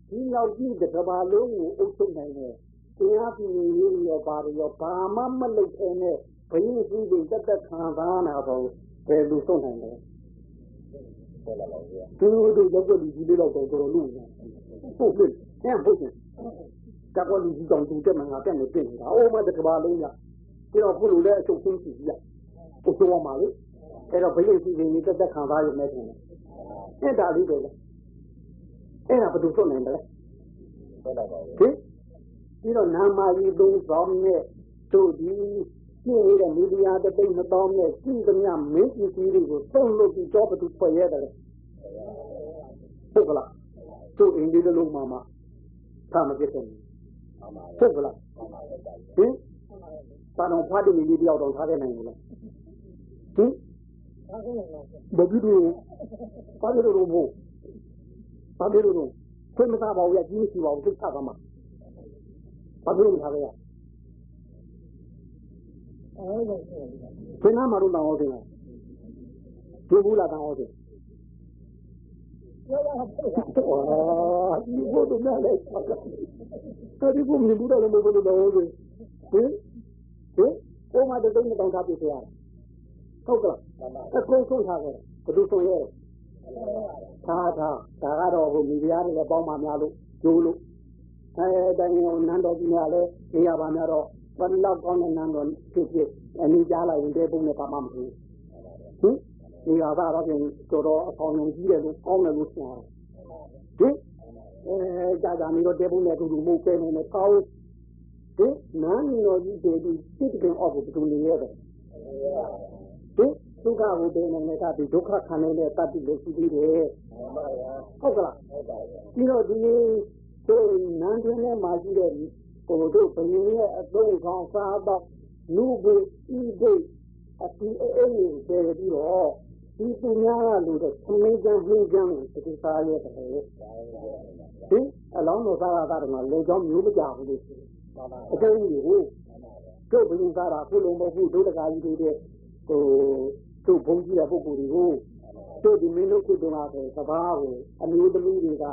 ဒီနောက်ကြည့်တဲ့ကဘာလုံးကိုအုပ်ချုပ်နိုင်တယ် တရားပြည်ရေးရောပါရောဘာမှမလုပ်ခဲနဲ့ဘယင်းစုတွေတက်တက်ခံသားနာတော့ဘယ်လိုဆုံးနိုင်လဲသူတို့ရောက်တဲ့ဒီလေးတော့တော်တော်လို့ဟုတ်ပြီအဲ့ဘုရားတကွာလူကြီးတောင်သူတက်မှာငါတက်နေပြင်နေတာအိုးမတကဘာလုံးရပြီးတော့ဘုလိုလည်းအချုပ်ချင်းစီရကိုတော့မှာလေအဲ့တော့ဘယင်းစီတွေတက်တက်ခံသားရုံနဲ့ထင်တယ်အဲ့ဒါလေးပဲလေအဲ့ဒါဘယ်သူဆုံးနိုင်တယ်လဲဟုတ်ပါပါဘူးဟင် ပြီးတော့နာမကြီးသုံးဆောင်နဲ့တို့ဒီရှင်းနေတဲ့မီဒီယာတသိမ့်မတော်နဲ့ရှင်းသမျှမင်းကြီးကြီးတွေကိုသုံးလို့ပြီးတော့ဘယ်သူဖွဲ့ရတယ်လဲဟုတ်ကလားတို့အင်းဒီလိုမှမှသာမပြည့်စုံဟုတ်ကလားဟင်ဘာတော့ဖတ်တယ်ဒီတယောက်တော့ထားခဲ့နိုင်ဘူးလားဟင်ဘယ်လိုဘာလို့လို့မို့ဘာလို့လို့ခွင့်မသားပါဘူးရကြီးမရှိပါဘူးသိတာကမှ ဘာလို့မထားခဲ့ရဘယ်နာမှာတော့တောင်းအောင်တင်ဒီဘူးလာတောင်းအောင်တင်အာဒီဘုဒ္ဓနာလေးအဲ့ဒီဘုံမြင်ဘူးတော့လည်းမဘုဒ္ဓတော်ဟုတ်ဟင်ဟင်ကိုမတဲ့တုံးတောင်းထားပြရဟုတ်ကလားအကုန်ဆုံးထားခဲ့ဘယ်သူဆုံးရဲသာသာဒါကတော့ဟိုမိဖုရားတွေလည်းပေါင်းပါများလို့ကျိုးလို့ အဲတိုင်းဟိုနန်းတော်ကြီးများလည်းနေရာပါများတော့ဘယ်လောက်ကောင်းတဲ့နန်းတော်ဖြစ်ဖြစ်အနည်းကြားလိုက်ရင်တဲ့ပုံနဲ့ပါမှမဟုတ်ဘူးဟင်နေရာကတော့ပြင်တော်တော်အဆောင်လုံးကြီးတယ်လို့ကောင်းတယ်လို့ဆိုရတယ်ဟင်အဲကြာကြာနေတော့တဲ့ပုံနဲ့တူတူမှုပဲနေနဲ့ကောင်းဟင်နန်းတော်ကြီးတွေဒီစစ်ကင်အော့ကိုတူနေရတယ်ဟင်ဒုက္ခကိုပင်နေတဲ့ဒီဒုက္ခခံနေတဲ့တတ္တိလို့ရှိသေးတယ်ဟုတ်ကလားပြီးတော့ဒီ တို့နန်းတွင်ထဲမှာရှိတဲ့ဟိုတို့ဘုရင်ရဲ့အသုံးဆောင်စားတော့လူပုဤဒိတ်အတီအေးအေးကိုပြေပြီးတော့ဒီသူများကလို့တော့သမင်းကနှင်းကန်းကိုဒီစားရဲတယ်ဒီအလောင်းတော်စားတာကတော့လေကြောင်းမျိုးမကြဘူးလို့အကျဉ်းကြီးကိုတို့ဘုရင်စားတာခုလုံးမဟုတ်ဘူးတို့တကာကြီးတွေတဲ့ဟိုတို့ဘုံကြီးတဲ့ပုဂ္ဂိုလ်တွေကိုတို့ဒီမင်းတို့ခုတုန်းကဆိုစဘာကိုအမျိုးသမီးတွေက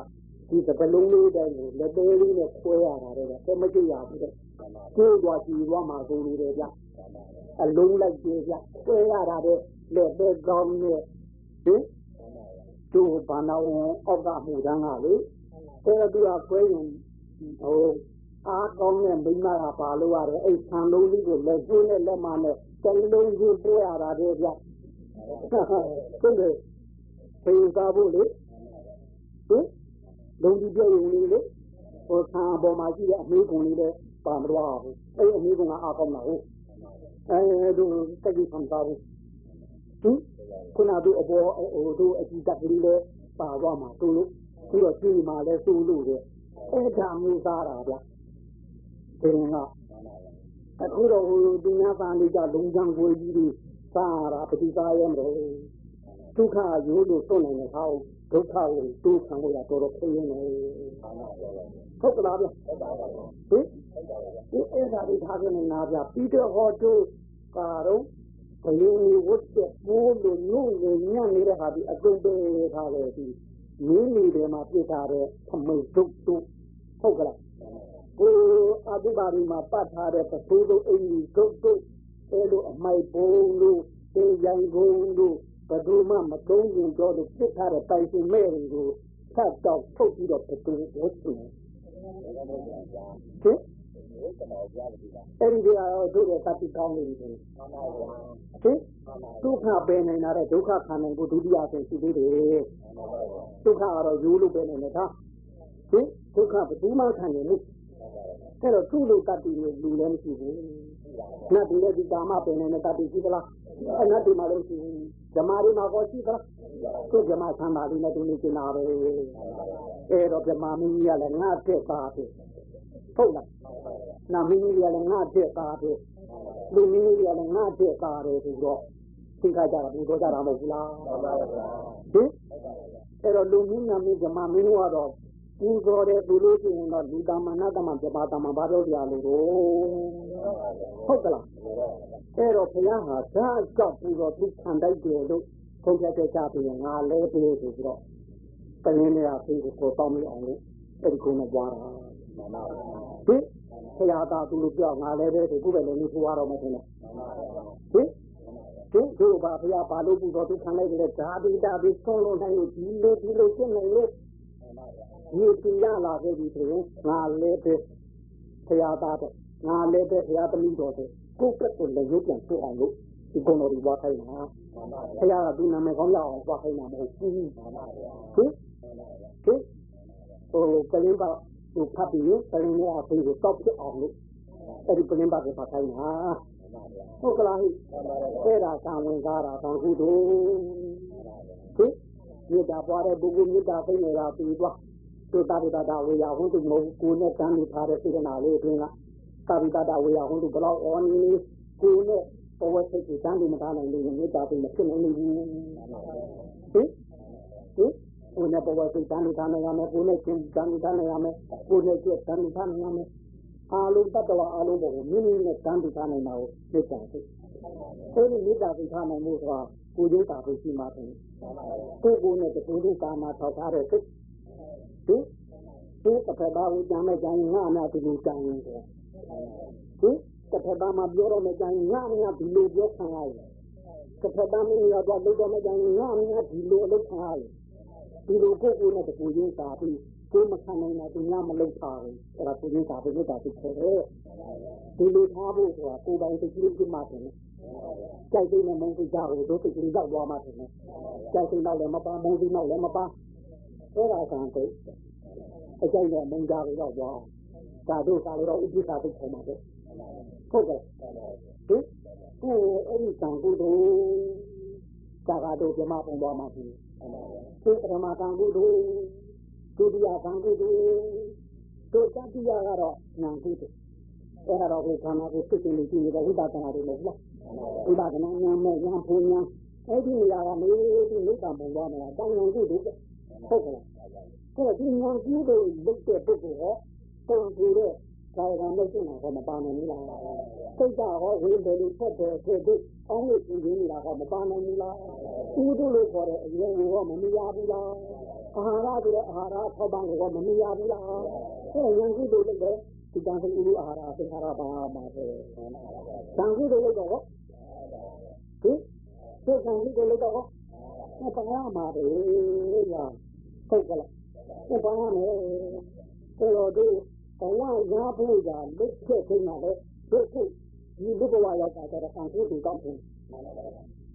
ဒီတပလုံးလေးတိုင်းကိုလက်သေးလေးနဲ့ခွဲရတာတဲ့အဲမကြည့်ရဘူးတဲ့ကိုယ်သွားကြည့်သွားမှာဆိုလို့တယ်ဗျအလုံးလိုက်ကြည့်ဗျခွဲရတာတဲ့လက်သေးကောင်းနဲ့ဟင်တို့ဘာနာဝန်အောက်ကမှုတန်းကလေအဲဒါသူကခွဲရင်ဟိုအားကောင်းတဲ့မိမကပါလို့ရတယ်အဲ့ဆံလုံးလေးကိုလက်ကျွေးနဲ့လက်မနဲ့တလုံးကြီးပိုးရတာတဲ့ဗျဟုတ်တယ်ဖေးစားဖို့လေဟင် လုံးကြီးပြောရင်လေဟိုဆံပေါ်မှာရှိတဲ့အမေးကုန်လေးလေပါမလို့ဘူးအဲ့အမျိုးကအားကောင်းတာဟုတ်အဲတို့တက်ကြည့်ဆံသားဘူးဟင်ခုနတို့အပေါ်ဟိုတို့အကြည့်တက်ကလေးလဲပါသွားမှာတို့လို့ပြီးတော့ကြည့်မှလဲစိုးလို့တဲ့အဲ့ဒါမျိုးသားတာဗျဒီကအခုတော့ဟိုဒီညာပန်လေးကလုံချမ်းကိုကြီးတွေစားတာပฏิစားရမလို့ဒုက္ခရိုးလို့သွတ်နိုင်တဲ့ဟော ဒုက္ခကိုတူးခံလို့ရတော်တော်ခင်းနေဟုတ်ကလားဗျဟင်ဒီအဲ့ဒါဒီထားကနေနာပြပြီးတော့ဟောတို့ကတော့ဘယင်းဝတ်တဲ့ပိုးလို့ညို့နေညံ့နေတဲ့ဟာဒီအကုန်ပဲထားလေဒီမင်းနေတယ်မှာပြစ်ထားတဲ့သမိတ်ဒုတ်တို့ဟုတ်ကလားကိုအတုပါရီမှာပတ်ထားတဲ့ပစိုးတို့အင်းကြီးဒုတ်တို့အဲလိုအမိုက်ပုံလို့တေးရိုင်ကုန်လို့ ဘယ်သူမှမတုံးရင်တော့ပြစ်ထားတဲ့တိုင်စင်မဲ့တွေကိုဖတ်တော့ထုတ်ပြီးတော့ဘယ်သူဝတ်တယ်ဟင်အဲ့ဒီကတော့တို့ရဲ့တတိကောင်းနေပြီဟင်ဒုက္ခပယ်နေတာတဲ့ဒုက္ခခံနိုင်ဖို့ဒုတိယဆင့်ရှိသေးတယ်ဒုက္ခကတော့ရိုးလို့ပယ်နေတယ်ဒါဟင်ဒုက္ခဘယ်သူမှခံနေလို့အဲ့တော့သူ့လိုတတိကိုလူလည်းမရှိဘူး နတ်ပြည်ရဲ့ဒီကာမပယ်နေတဲ့တတိရှိသလားအဲ့နတ်ပြည်မှာလည်းရှိဘူးဓမ္မတွေမှာပေါ်ရှိသလားသူဓမ္မဆန္ဒလေးနဲ့သူနေကျင်တာပဲအဲ့တော့ဓမ္မမင်းကြီးကလည်းငါတက်သားပဲဟုတ်လားနာမင်းကြီးကလည်းငါတက်သားပဲလူမင်းကြီးကလည်းငါတက်သားတယ်ဆိုတော့သင်္ခါကြတာဘုရားကြတာမဟုတ်ဘူးလားဟင်အဲ့တော့လူမင်းနာမင်းဓမ္မမင်းကတော့ ပူဇော်တဲ့သူလို့ရှိရင်တော့ဒီတမနာတမပြပါတမဘာလို့ပြလို့တော့ဟုတ်ကလားအဲ့တော့ဘုရားဟာဓာတ်ကြောက်ပူဇော်သူခံတိုက်တယ်လို့ခုံးပြတဲ့ကြပြီးငါလဲပြေးဆိုပြီးတော့တရင်နေရာပြေးကိုပေါ်တော့မအောင်လို့အဲ့ဒီကုန်းနဲ့ပွားတာဟင်ဘုရားသာသူလို့ပြောငါလဲပဲဆိုခုပဲလည်းနေထွားတော့မှထင်တယ်ဟင်သူတို့ဘာဘုရားဘာလို့ပူဇော်သူခံလိုက်တယ်ဓာတိတာပြီးဆုံးလို့နိုင်လို့ဒီလိုဒီလိုရှင်းနိုင်လို့ ဒီပြရလာခဲ့ပြီဆိုရင်ငါလည်းပဲဘုရားသားတော့ငါလည်းပဲဘုရားသမီးတော်တဲ့ကိုယ့်ကတည်းကလည်းရုပ်ပြန်ဖြစ်အောင်လို့ဒီကုံတော်ဒီဘွားခိုင်းတာဘုရားကသူနာမည်ကောင်းရအောင်ဘွားခိုင်းတာမဟုတ်ဘူးဟင်ဟင်ဟိုကလင်းပါဟိုဖတ်ပြီးကလင်းနဲ့အဖေကိုတောက်ဖြစ်အောင်လို့အဲ့ဒီကလင်းပါကပါခိုင်းတာဟုတ်ကလားဟိအဲ့ဒါကံဝင်ကားတာကံကုသိုလ်ဟင်မြေတာပွားတဲ့ပုဂ္ဂိုလ်မြေတာသိနေတာပြီးသွား သုတပိတတာဝေယဟွန်းသူမဟုတ်ကိုနဲ့တန်းနေထားတဲ့စေတနာလေးအတွင်းကသာပိတတာဝေယဟွန်းသူဘလောက်အော်နေကိုနဲ့ဘဝစိတ်ကိုတန်းနေမထားနိုင်လို့မြေတာသိမဖြစ်နိုင်ဘူးဟင်ဟင်ကိုနဲ့ဘဝစိတ်တန်းနေထားနိုင်ရမယ်ကိုနဲ့ချင်းတန်းနေထားနိုင်ရမယ်ကိုနဲ့ကျက်တန်းနေထားနိုင်ရမယ်အာလုံးတတ္တဝအလုံးပေါ်ကိုမိမိနဲ့တန်းနေထားနိုင်တာကိုမေတ္တာသိအဲဒီမေတ္တာသိထားနိုင်မှုဆိုတာကိုကျိုးတာကိုရှိမှတယ်ကိုကိုနဲ့တူတူကာမထောက်ထားတဲ့စိတ် ဟင်ဒီတစ်ဖက်သားကိုကြမ်းမဲ့ကြရင်ငါအများဒီလိုကြရင်ဆိုဟင်တစ်ဖက်သားမှာပြောတော့မဲ့ကြရင်ငါအများဒီလိုပြောခံရတယ်တစ်ဖက်သားမင်းရောက်တော့လုပ်တော့မဲ့ကြရင်ငါအများဒီလိုအလုပ်ခံရတယ်ဒီလိုကိုကိုနဲ့တကူရင်းသာပြီးကိုမခံနိုင်တာသူများမလုပ်ပါဘူးအဲ့ဒါကိုရင်းသာပြီးတာပြီးခေါ်တယ်ဒီလိုထားဖို့ဆိုတာကိုယ်ပိုင်သိချင်းချင်းမှတယ်ကြိုက်တဲ့မုန်းစိတ်ကြောက်တို့သိချင်းကြောက်သွားမှတယ်ကြိုက်တဲ့နောက်လည်းမပါမုန်းစိတ်နောက်လည်းမပါ အဲ့ဒါကံတိတ်အကြိုက်နဲ့မုံကြကိုတော့သွားဒါတို့ကလည်းတော့ဥပ္ပစာသိခေါ်မှာပဲဟုတ်ကဲ့ဟင်ကိုအဲ့ဒီကံကုသိုလ်သာကတို့ပြမပုံသွားမှာပြီဒီပထမကံကုသိုလ်ဒုတိယကံကုသိုလ်တို့တတိယကတော့ဉာဏ်ကုသိုလ်အဲ့ဒါတော့ကိုခန္ဓာကိုသိသိလေးကြည့်နေတော့ဝိပဿနာတွေမဟုတ်လားဝိပဿနာဉာဏ်နဲ့ဉာဏ်ဘုံဉာဏ်အဲ့ဒီနေရာကနေဒီနိဗ္ဗာန်ပုံသွားနေတာတန်ဉာဏ်ကုသိုလ် ဟုတ်ကဲ့အဲ့ဒီဉာဏ်ကြီးတွေလုတ်တဲ့ပုဂ္ဂိုလ်ဟောတန်ကြတဲ့ကာယကံနဲ့ကျင့်တာဟောမပါနိုင်ဘူးလားစိတ်ကဟောဝိဘယ်လိုဖက်တယ်ဖြစ်ပြီးအောင်းလို့ကျင့်နေတာဟောမပါနိုင်ဘူးလားဥဒုလို့ခေါ်တဲ့အရင်ကဟောမမြင်ရဘူးလားအာဟာရဆိုတဲ့အာဟာရထောက်ပံ့ကိုဟောမမြင်ရဘူးလားအဲ့ဉာဏ်ကြီးတွေလည်းဒီတန်ဖိုးဥလူအာဟာရသင်္ခါရပါမှာပဲတန်ကြီးတွေလည်းတော့ဟင်ဒီကံကြီးတွေလည်းတော့ဟောပါရမှာပဲညာ ဟုတ်ကလားဥပါမယ်ဆိုတော့ဒီဘဝရဖို့ရာလက်ချက်ခင်းတာလေတို့ခုဒီလူဘဝရောက်တာတော့ကံကိုတူကောင်းတယ်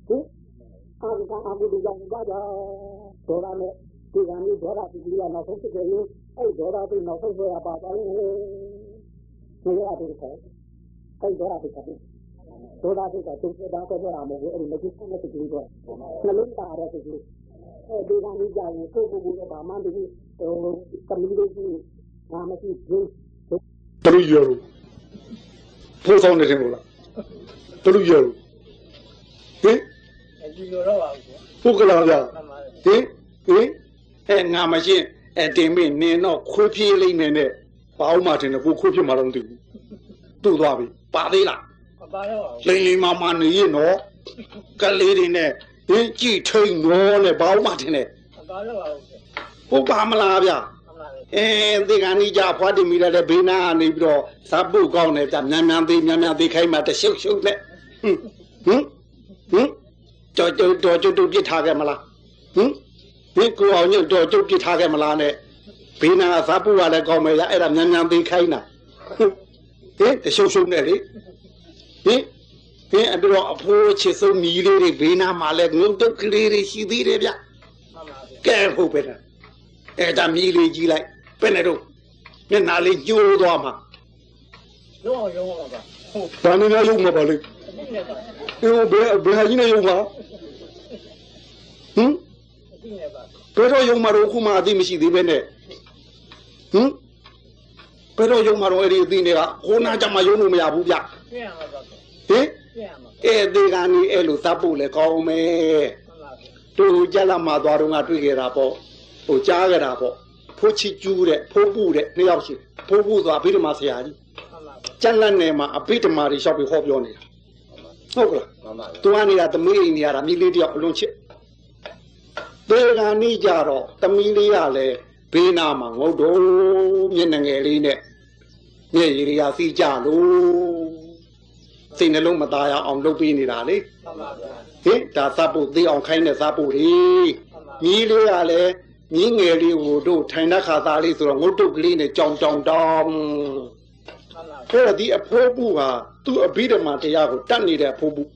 ဟင်အာဂကအာဂုဒရောက်ပါကြဒေါရနဲ့ဒီကံကြီးဒေါရဒီကနောက်ဆုံးဖြစ်တယ်အဲ့ဒေါရပြီးနောက်ဆုံးဆွဲရပါပါလေဒီရတဲ့ခေါ်အဲ့ဒေါ်ရတဲ့ခေါ်ဒေါ်ရတဲ့ကသူကတာတော့ရမှာဘူးအဲ့ဒီမကြည့်တဲ့တူတော့နှလုံးသားရတဲ့တူအဲ ဒီကနေကြာရင်ကိုကိုကိုတော့မှန်တယ်ဟိုတမီးလေးကြီးငါမရှိဘူးဘလူရောဖိုးဆောင်နေတယ်မို့လားဘလူရောဟင်အကြည့်တော့ပါဘူးပုဂ္ဂလာဗျာမှန်ပါဟင်ဟင်အဲငါမရှိအဲတင်မင်းနင်းတော့ခွေးပြေးလိမ့်မယ်နဲ့ဘာအောင်မှတင်တယ်ကိုခွေးပြေးမှာတော့မသိဘူးတူသွားပြီပါသေးလားမပါတော့ပါဘူးလိမ့်လိမ့်မာမာနေရင်တော့ကလေးတွေနဲ့ ဟင်ကြည်ထိန်တော့နဲ့ဘာအောင်မှတင်တယ်မပါတော့ပါဘူးဟုတ်ပါမလားဗျာမှန်ပါအဲဒီကနေ့ကြဖွားတင်မိရတဲ့ဘေးနာကနေပြီးတော့ဇပ်ပုတ်ကောင်းတယ်ဗျမြန်မြန်သေးမြန်မြန်သေးခိုင်းမှတရှုပ်ရှုပ်နဲ့ဟင်ဟင်ဟင်ကြော်ကြော်တော်ကျွတ်တုတ်ပြစ်ထားခဲ့မလားဟင်ဒီကိုအောင်ညွတ်တော်ကျွတ်ပြစ်ထားခဲ့မလားနဲ့ဘေးနာကဇပ်ပုတ်ကလည်းကောင်းမယ်ရအဲ့ဒါမြန်မြန်သေးခိုင်းတာဟင်တရှုပ်ရှုပ်နဲ့လေဟင် ဟင်အဲ့တော့အဖိုးချစ်ဆုံးညီလေးတွေဘေးနာမှာလည်းငုတ်တုတ်ကလေးတွေရှိသေးတယ်ဗျမှန်ပါကဲဟုတ်ပဲလားအဲ့ဒါမြည်လေးကြီးလိုက်ဘယ်နဲ့တော့မျက်နှာလေးညှိုးသွားမှာလုံးအောင်ရုံးပါပါဟုတ်ဘာနဲ့များရုံမှာပါလေအတိနဲ့ပါအေးဘယ်ဘယ်ဟာကြီးနဲ့ရုံမှာဟင်အတိနဲ့ပါဘယ်တော့ရုံမှာတော့ခုမှအသိမရှိသေးပဲနဲ့ဟင်ဘယ်တော့ရုံမှာတော့အဲ့ဒီအသိတွေကဟိုနာကြမှာရုံလို့မရဘူးဗျပြင်ရမှာပါဟင် ပြင်ရမှာအဲ့ဒီကနေအဲ့လိုသတ်ဖို့လေကောင်းမယ်မှန်ပါတို့ကြက်လာမှသွားတော့ငါတွေ့ခဲ့တာပေါ့ဟိုကြားခဲ့တာပေါ့ဖိုးချီကျူးတဲ့ဖိုးပူတဲ့နှစ်ယောက်ရှိဖိုးပူသွားအဘိဓမ္မာဆရာကြီးမှန်ပါကျက်လက်နယ်မှာအဘိဓမ္မာတွေလျှောက်ပြီးဟောပြောနေတာဟုတ်ကလားမှန်ပါသူကနေတာသမီးအိမ်နေရတာမိလေးတယောက်အလွန်ချစ်ဒေဂာနီကြတော့သမီးလေးကလည်းဘေးနာမှာငုတ်တော့မျက်နှာငယ်လေးနဲ့မျက်ရည်တွေကစီးကြလို့ စိတ်နှလုံးမသားရအောင်လုပ်ပေးနေတာလေမှန်ပါဗျာဟင်ဒါသတ်ဖို့သိအောင်ခိုင်းတဲ့သတ်ဖို့လေမြီးလေးကလည်းမြင်းငယ်လေးကိုတို့ထိုင်တဲ့ခါသားလေးဆိုတော့ငုတ်တုတ်ကလေးနဲ့ကြောင်ကြောင်တောင်းမှန်ပါအဲ့ဒါဒီအဖိုးဘူးဟာသူ့အဘိဓမ္မာတရားကိုတတ်နေတဲ့အဖိုးဘူး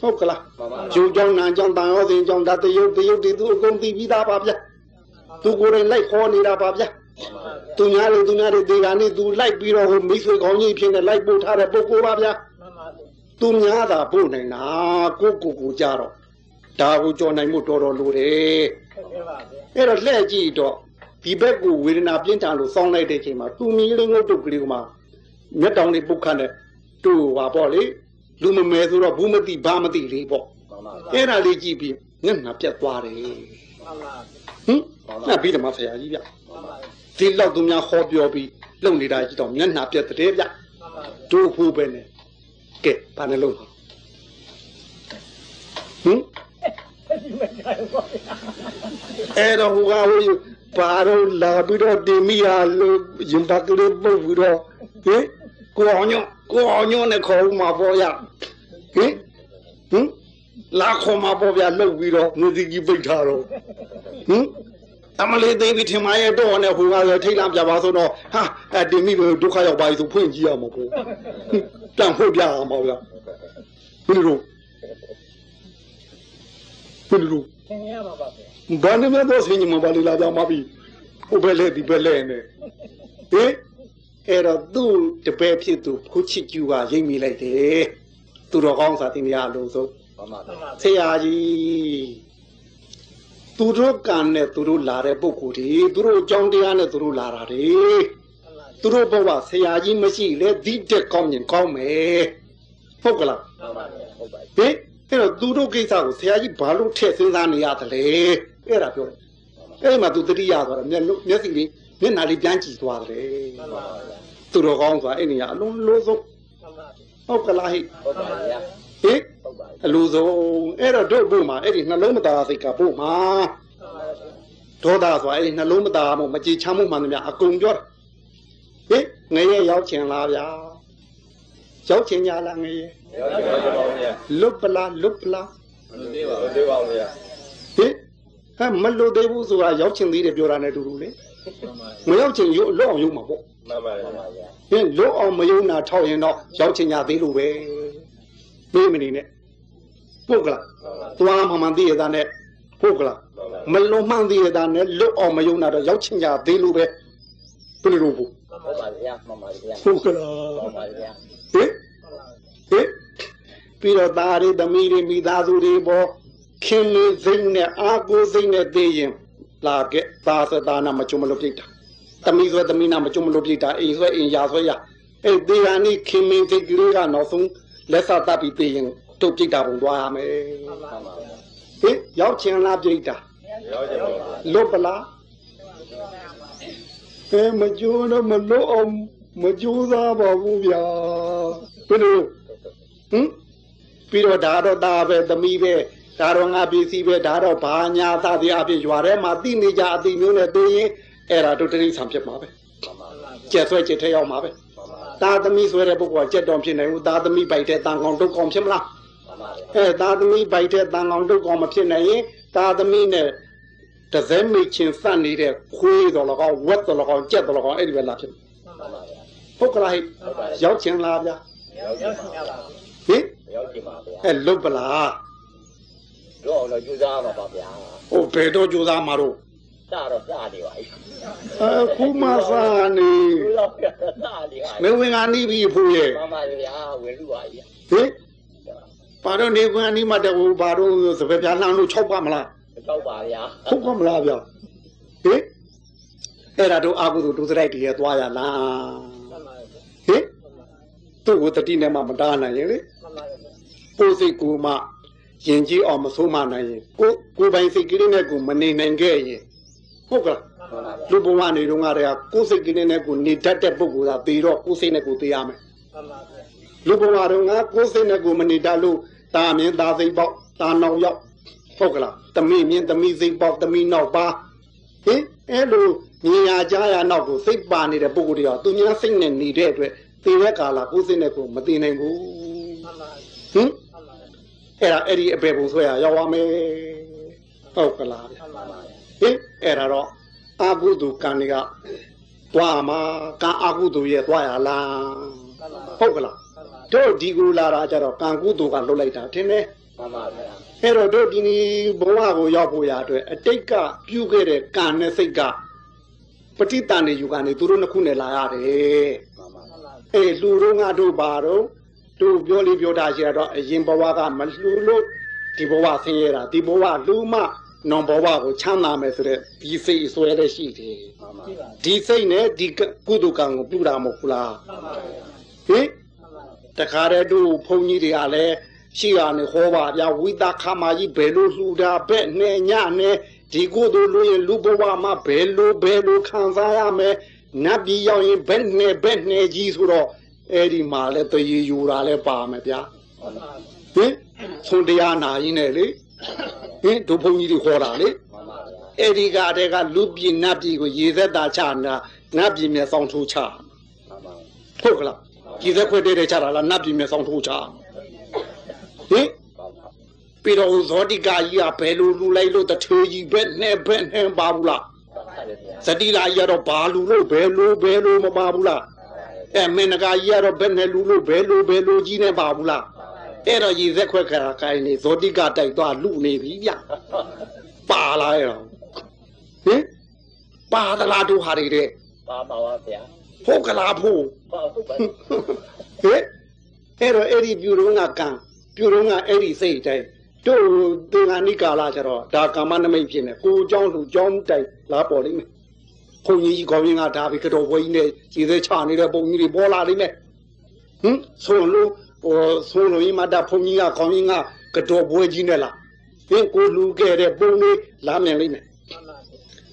ဟုတ်ကလားမှန်ပါဂျုံကြောင့်နာကြောင့်တန်ရောစင်ကြောင့်ဒါတယုတ်တယုတ်တွေသူအကုန်သိပြီးသားပါဗျာသူကိုယ်တိုင်လိုက်ခေါ်နေတာပါဗျာသူများတွေသူများတွေဒီကနေ့သူလိုက်ပြီးတော့ဟိုမိတ်ဆွေကောင်းကြီးဖြစ်နေလိုက်ပို့ထားတဲ့ပုဂ္ဂိုလ်ပါဗျာမှန်ပါ သူများသာပို့နိုင်တာကိုကိုကိုကြတော့ဒါကိုကြော်နိုင်မှုတော်တော်လိုတယ်ဟုတ်ကဲ့ပါဗျာအဲ့တော့လှည့်ကြည့်တော့ဒီဘက်ကိုဝေဒနာပြင်းထန်လို့စောင်းလိုက်တဲ့အချိန်မှာသူမြည်လေးငုတ်တုတ်ကလေးကမှမျက်တောင်လေးပုတ်ခတ်တဲ့တူပါပေါ့လေလူမမဲဆိုတော့ဘူးမသိဘာမသိလေးပေါ့မှန်ပါအဲ့ဒါလေးကြည့်ပြီးငက်ငါပြတ်သွားတယ်မှန်ပါဟင်ငါပြီးတယ်မဆရာကြီးဗျမှန်ပါဒီလောက်သူများဟောပြောပြီးလုံနေတာကြည့်တော့မျက်နှာပြတ်တဲ့ဗျမှန်ပါတို့ဖို့ပဲနဲ့ ကဲဘာနဲ့လုံးဟင်ဒီမကြိုက်ပါဗျာအဲ့တော့ဟိုကဟိုဘာတော့လာပြီးတော့တင်မိရလို့ရင်ပါကလေးပုတ်ပြီးတော့ဟင်ကိုအောင်ညကိုအောင်ညနဲ့ခေါ်ဦးမှာပေါ့ရဟင်ဟင်လာခေါ်မှာပေါ့ဗျာလှုပ်ပြီးတော့ငွေစီကြီးပိတ်ထားတော့ဟင်အမလေးသေးပြီးထင်မရဲ့တော့နဲ့ဟိုကလည်းထိတ်လန့်ပြပါဆိုတော့ဟာအဲ့တင်မိလို့ဒုက္ခရောက်ပါပြီဆိုဖွင့်ကြည့်ရမှာပေါ့ တန်ဖို့ပြရမှာဗျာဘယ်လိုဘယ်လိုသင်ရမှာပါဗျာဘာနဲ့များတော့ဆင်းညမပါလေလာကြမှာပြီဟိုဘက်လဲဒီဘက်လဲနဲ့ဟင်အဲ့တော့သူ့တပည့်ဖြစ်သူဖုချစ်ကျူကရိပ်မိလိုက်တယ်သူတော်ကောင်းစာတင်ရအလုံးစုံမှန်ပါမှန်ပါဆရာကြီးသူတို့ကံနဲ့သူတို့လာတဲ့ပုဂ္ဂိုလ်တွေသူတို့အကြောင်းတရားနဲ့သူတို့လာတာတွေ သူတို့ဘဝဆရာကြီးမရှိလေဒီတက်ကောင်းရင်ကောင်းမယ်ဟုတ်ကလားမှန်ပါဗျာဟုတ်ပါဟင်အဲ့တော့သူတို့ကိစ္စကိုဆရာကြီးဘာလို့ထည့်စဉ်းစားနေရသလဲအဲ့ဒါပြောတယ်အဲ့ဒီမှာသူတတိယသွားတယ်မျက်လုံးမျက်စိလေးမျက်နှာလေးပြန်ကြည့်သွားတယ်မှန်ပါဗျာသူတော်ကောင်းဆိုတာအဲ့နေရအလုံးလို့ဆုံးမှန်ပါဟုတ်ကလားဟိဟုတ်ပါဗျာဟင်ဟုတ်ပါအလိုဆုံးအဲ့တော့တို့ဖို့မှာအဲ့ဒီနှလုံးမသားစိတ်ကဖို့မှာဒေါသဆိုတာအဲ့ဒီနှလုံးမသားမှုမကြည်ချမ်းမှုမှန်သမျှအကုန်ပြောတာ ဟင်ငရဲရောက်ချင်လားဗျာရောက်ချင်ကြလားငရဲရောက်ပါပါဗျာလွတ်ပလားလွတ်ပလားမသေးပါဘူးသေးပါဗျာဟင်ဟမ်မလို့သေးဘူးဆိုတာရောက်ချင်သေးတယ်ပြောတာနဲ့အတူတူလေမှန်ပါမရောက်ချင်ရုပ်လွတ်အောင်ရုပ်မှာပေါ့မှန်ပါမှန်ပါဗျာဟင်လွတ်အောင်မယုံနာထောက်ရင်တော့ရောက်ချင်ကြသေးလို့ပဲမေးမနေနဲ့ပုတ်ကလားသွားမှန်မှန်သိရတာနဲ့ပုတ်ကလားမလုံမှန်သိရတာနဲ့လွတ်အောင်မယုံနာတော့ရောက်ချင်ကြသေးလို့ပဲဘယ်လိုလုပ်ဘူးမ ဟုတ်ပါဗျာမှန်ပါဗျာဟုတ်ကလားမှန်ပါဗျာဟင်ဟင်ပြီးတော့သားရီသမီးတွေမိသားစုတွေပေါ်ခင်မင်းစိတ်နဲ့အာကိုစိတ်နဲ့သိရင်လာခဲ့သားစသားနာမချုံမလို့ပြိတ္တာသမီးဆွဲသမီးနာမချုံမလို့ပြိတ္တာအိမ်ဆွဲအိမ်ရာဆွဲရအဲ့ဒီဟာนี่ခင်မင်းစိတ်ကလေးကနောက်ဆုံးလက်ဆက်တပ်ပြီးသိရင်တို့ပြိတ္တာပုံသွားရမယ်မှန်ပါဗျာဟင်ရောက်ချင်လားပြိတ္တာရောကြပါဗျာလွတ်ပလား အဲမကြိုးတော့မလွတ်အောင်မကြိုးစားပါဘူးဗျာဘယ်လိုဟင်ပြီးတော့ဒါတော့ဒါပဲသမီးပဲဒါတော့ငါပစ္စည်းပဲဒါတော့ဘာညာသတိအဖြစ်ရွာထဲမှာတိနေကြအတိမျိုးနဲ့သိရင်အဲ့ဒါတို့တိရိစ္ဆာန်ဖြစ်မှာပဲမှန်ပါဗျာကျက်ဆွဲကျက်ထဲရောက်မှာပဲမှန်ပါသားသမီးဆွဲတဲ့ပုဂ္ဂိုလ်ကကျက်တော်ဖြစ်နိုင်ဘူးသားသမီးပိုက်တဲ့တန်ကောင်တုတ်ကောင်ဖြစ်မလားမှန်ပါဗျာအဲသားသမီးပိုက်တဲ့တန်ကောင်တုတ်ကောင်မဖြစ်နိုင်ရင်သားသမီးနဲ့ တစဲမိချင်းစနေတဲ့ခွေးတော်လကောင်ဝက်တော်လကောင်ကြက်တော်လကောင်အဲ့ဒီပဲလာဖြစ်မှာမှန်ပါဗျာဟုတ်ကလားဟိရောက်ချင်လားဗျာရောက်ကြပါဗျာဟင်ရောက်ကြပါဗျာအဲလုတ်ပလားတော့တော့ယူစားပါပါဗျာဟိုဘယ်တော့ကြိုးစားမှာတော့စတော့စနေပါပြီအခုမှစားနေယူတော့စနေပါမင်းဝင်ကနေပြီဖို့ရဲ့မှန်ပါဗျာဝင်လူပါဗျာဟင်ဘာတော့နေဝင်ကနေမှတကူဘာတော့စပယ်ပြားလှမ်းလို့၆ပါမလား တော့ပါဗျာဟုတ်ကမလားဗျာဟင်အဲ့ဒါတို့အာဟုသူဒုစရိုက်တည်းရဲ့သွားရလားဟင်သူ့ကိုတတိနဲ့မှမတားနိုင်ရင်လေကိုယ်စိတ်ကိုမှရင်ကြီးအောင်မဆုံးမနိုင်ရင်ကိုကိုယ်ပိုင်စိတ်ကလေးနဲ့ကိုမနေနိုင်ခဲ့ရင်ဟုတ်ကလားမှန်ပါဗျာလူဘဝနေတော့ငါတည်းကကိုယ်စိတ်ကလေးနဲ့ကိုနေတတ်တဲ့ပုဂ္ဂိုလ်ကသေတော့ကိုယ်စိတ်နဲ့ကိုသေရမယ်လူဘဝတော့ငါကိုယ်စိတ်နဲ့ကိုမနေတတ်လို့တာမြင်တာစိတ်ပေါက်တာနောက်ရောက် ဟုတ်ကလားတမိမြင်တမိစိတ်ပေါက်တမိနောက်ပါဟင်အဲ့လိုမြင်ရကြားရနောက်ကိုစိတ်ပါနေတဲ့ပုဂ္ဂိုလ်တွေကသူများစိတ်နဲ့နေတဲ့အတွက်သေတဲ့ကာလကိုယ်စိတ်နဲ့ကိုမသိနိုင်ဘူးဟင်အဲ့ဒါအဲ့ဒီအပေပုံဆွဲရရောက်ရမယ်ဟုတ်ကလားဗျမှန်ပါဗျာဟင်အဲ့ဒါတော့အာဟုတုကံတွေကသွားမှာကံအာဟုတုရဲ့သွားရလားဟုတ်ကလားတို့ဒီကူလာတာကြတော့ကံကုတုကလွတ်လိုက်တာထင်တယ်မှန်ပါဗျာ အဲ့တော့တို့ဒီနေ့ဘဝကိုရောက်ဖို့ရအတွက်အတိတ်ကပြုခဲ့တဲ့ကံနဲ့စိတ်ကပဋိတန်နေယူကနေသူတို့နှစ်ခုနဲ့လာရတယ်မှန်ပါဗျာအေးလူတို့ငါတို့ပါတော့တို့ပြောလေးပြောတာရှိတော့အရင်ဘဝကမလှူလို့ဒီဘဝဆင်းရဲတာဒီဘဝလူမနွန်ဘဝကိုချမ်းသာမယ်ဆိုတဲ့ဒီစိတ်အစွဲတဲ့ရှိတယ်မှန်ပါဗျာဒီစိတ်နဲ့ဒီကုသကံကိုပြုတာမဟုတ်ဘူးလားဟင်တခါတည်းတို့ဘုန်းကြီးတွေကလည်း ရှိရနေဟောပါဗျာဝိသခမကြီးဘယ်လိုလှူတာဘက်နဲ့ညနဲ့ဒီကုသိုလ်လို့ရင်လူဘဝမှာဘယ်လိုဘယ်လိုခံစားရမယ်နတ်ပြည်ရောက်ရင်ဘက်နဲ့ဘက်နဲ့ကြီးဆိုတော့အဲ့ဒီမှာလဲတရေယူတာလဲပါမယ်ဗျာဟင်သွန်တရားနာရင်းနဲ့လေဟင်တို့ဘုန်းကြီးတွေခေါ်တာလေမှန်ပါဗျာအဲ့ဒီကတည်းကလူပြည်နတ်ပြည်ကိုရေသက်တာချနာနတ်ပြည်မြေဆောင်ထိုးချမှန်ပါဟုတ်ကလားရေသက်ခွဲတဲ့တဲ့ချတာလားနတ်ပြည်မြေဆောင်ထိုးချ ဟင်ပါပါပြီးတော့ဇောတိကကြီးကဘယ်လိုလူလိုက်လို့တထေကြီးဘက်နဲ့ဘက်နဲ့ပါဘူးလားဟုတ်ဗျာဇတိလာကြီးကတော့ဘာလူလို့ဘယ်လိုဘယ်လိုမပါဘူးလားအဲမင်းနဂါကြီးကတော့ဘက်နဲ့လူလို့ဘယ်လိုဘယ်လိုကြီးနဲ့ပါဘူးလားအဲ့တော့ရေသက်ခွဲခါခိုင်းနေဇောတိကတိုက်သွားလူနေပြီဗျပါလာရတော့ဟင်ပါသလားတို့ဟာတွေတဲ့ပါပါပါဗျာဟုတ်ကလားဖို့ပါဟုတ်ပါဟဲ့အဲ့တော့အဲ့ဒီပြူတော့ကကံ ပြူတော့ကအဲ့ဒီစိတ်တိုင်းတို့သင်္ကနိကာလာကျတော့ဒါကာမနမိတ်ဖြစ်နေကိုเจ้าလူเจ้าတိုက်လာပေါ်လိမ့်မယ်ဘုန်းကြီးကြီးခေါင်းရင်းကဒါပြီးကတော့ဘွေးကြီးနဲ့ခြေသေးချနေတဲ့ပုံကြီးတွေပေါ်လာလိမ့်မယ်ဟင်ဆိုလို့ဟိုဆိုလို့ဤမတာဘုန်းကြီးကခေါင်းရင်းကကတော့ဘွေးကြီးနဲ့လားဟင်ကိုလူခဲ့တဲ့ပုံလေးလာမြင်လိမ့်မယ်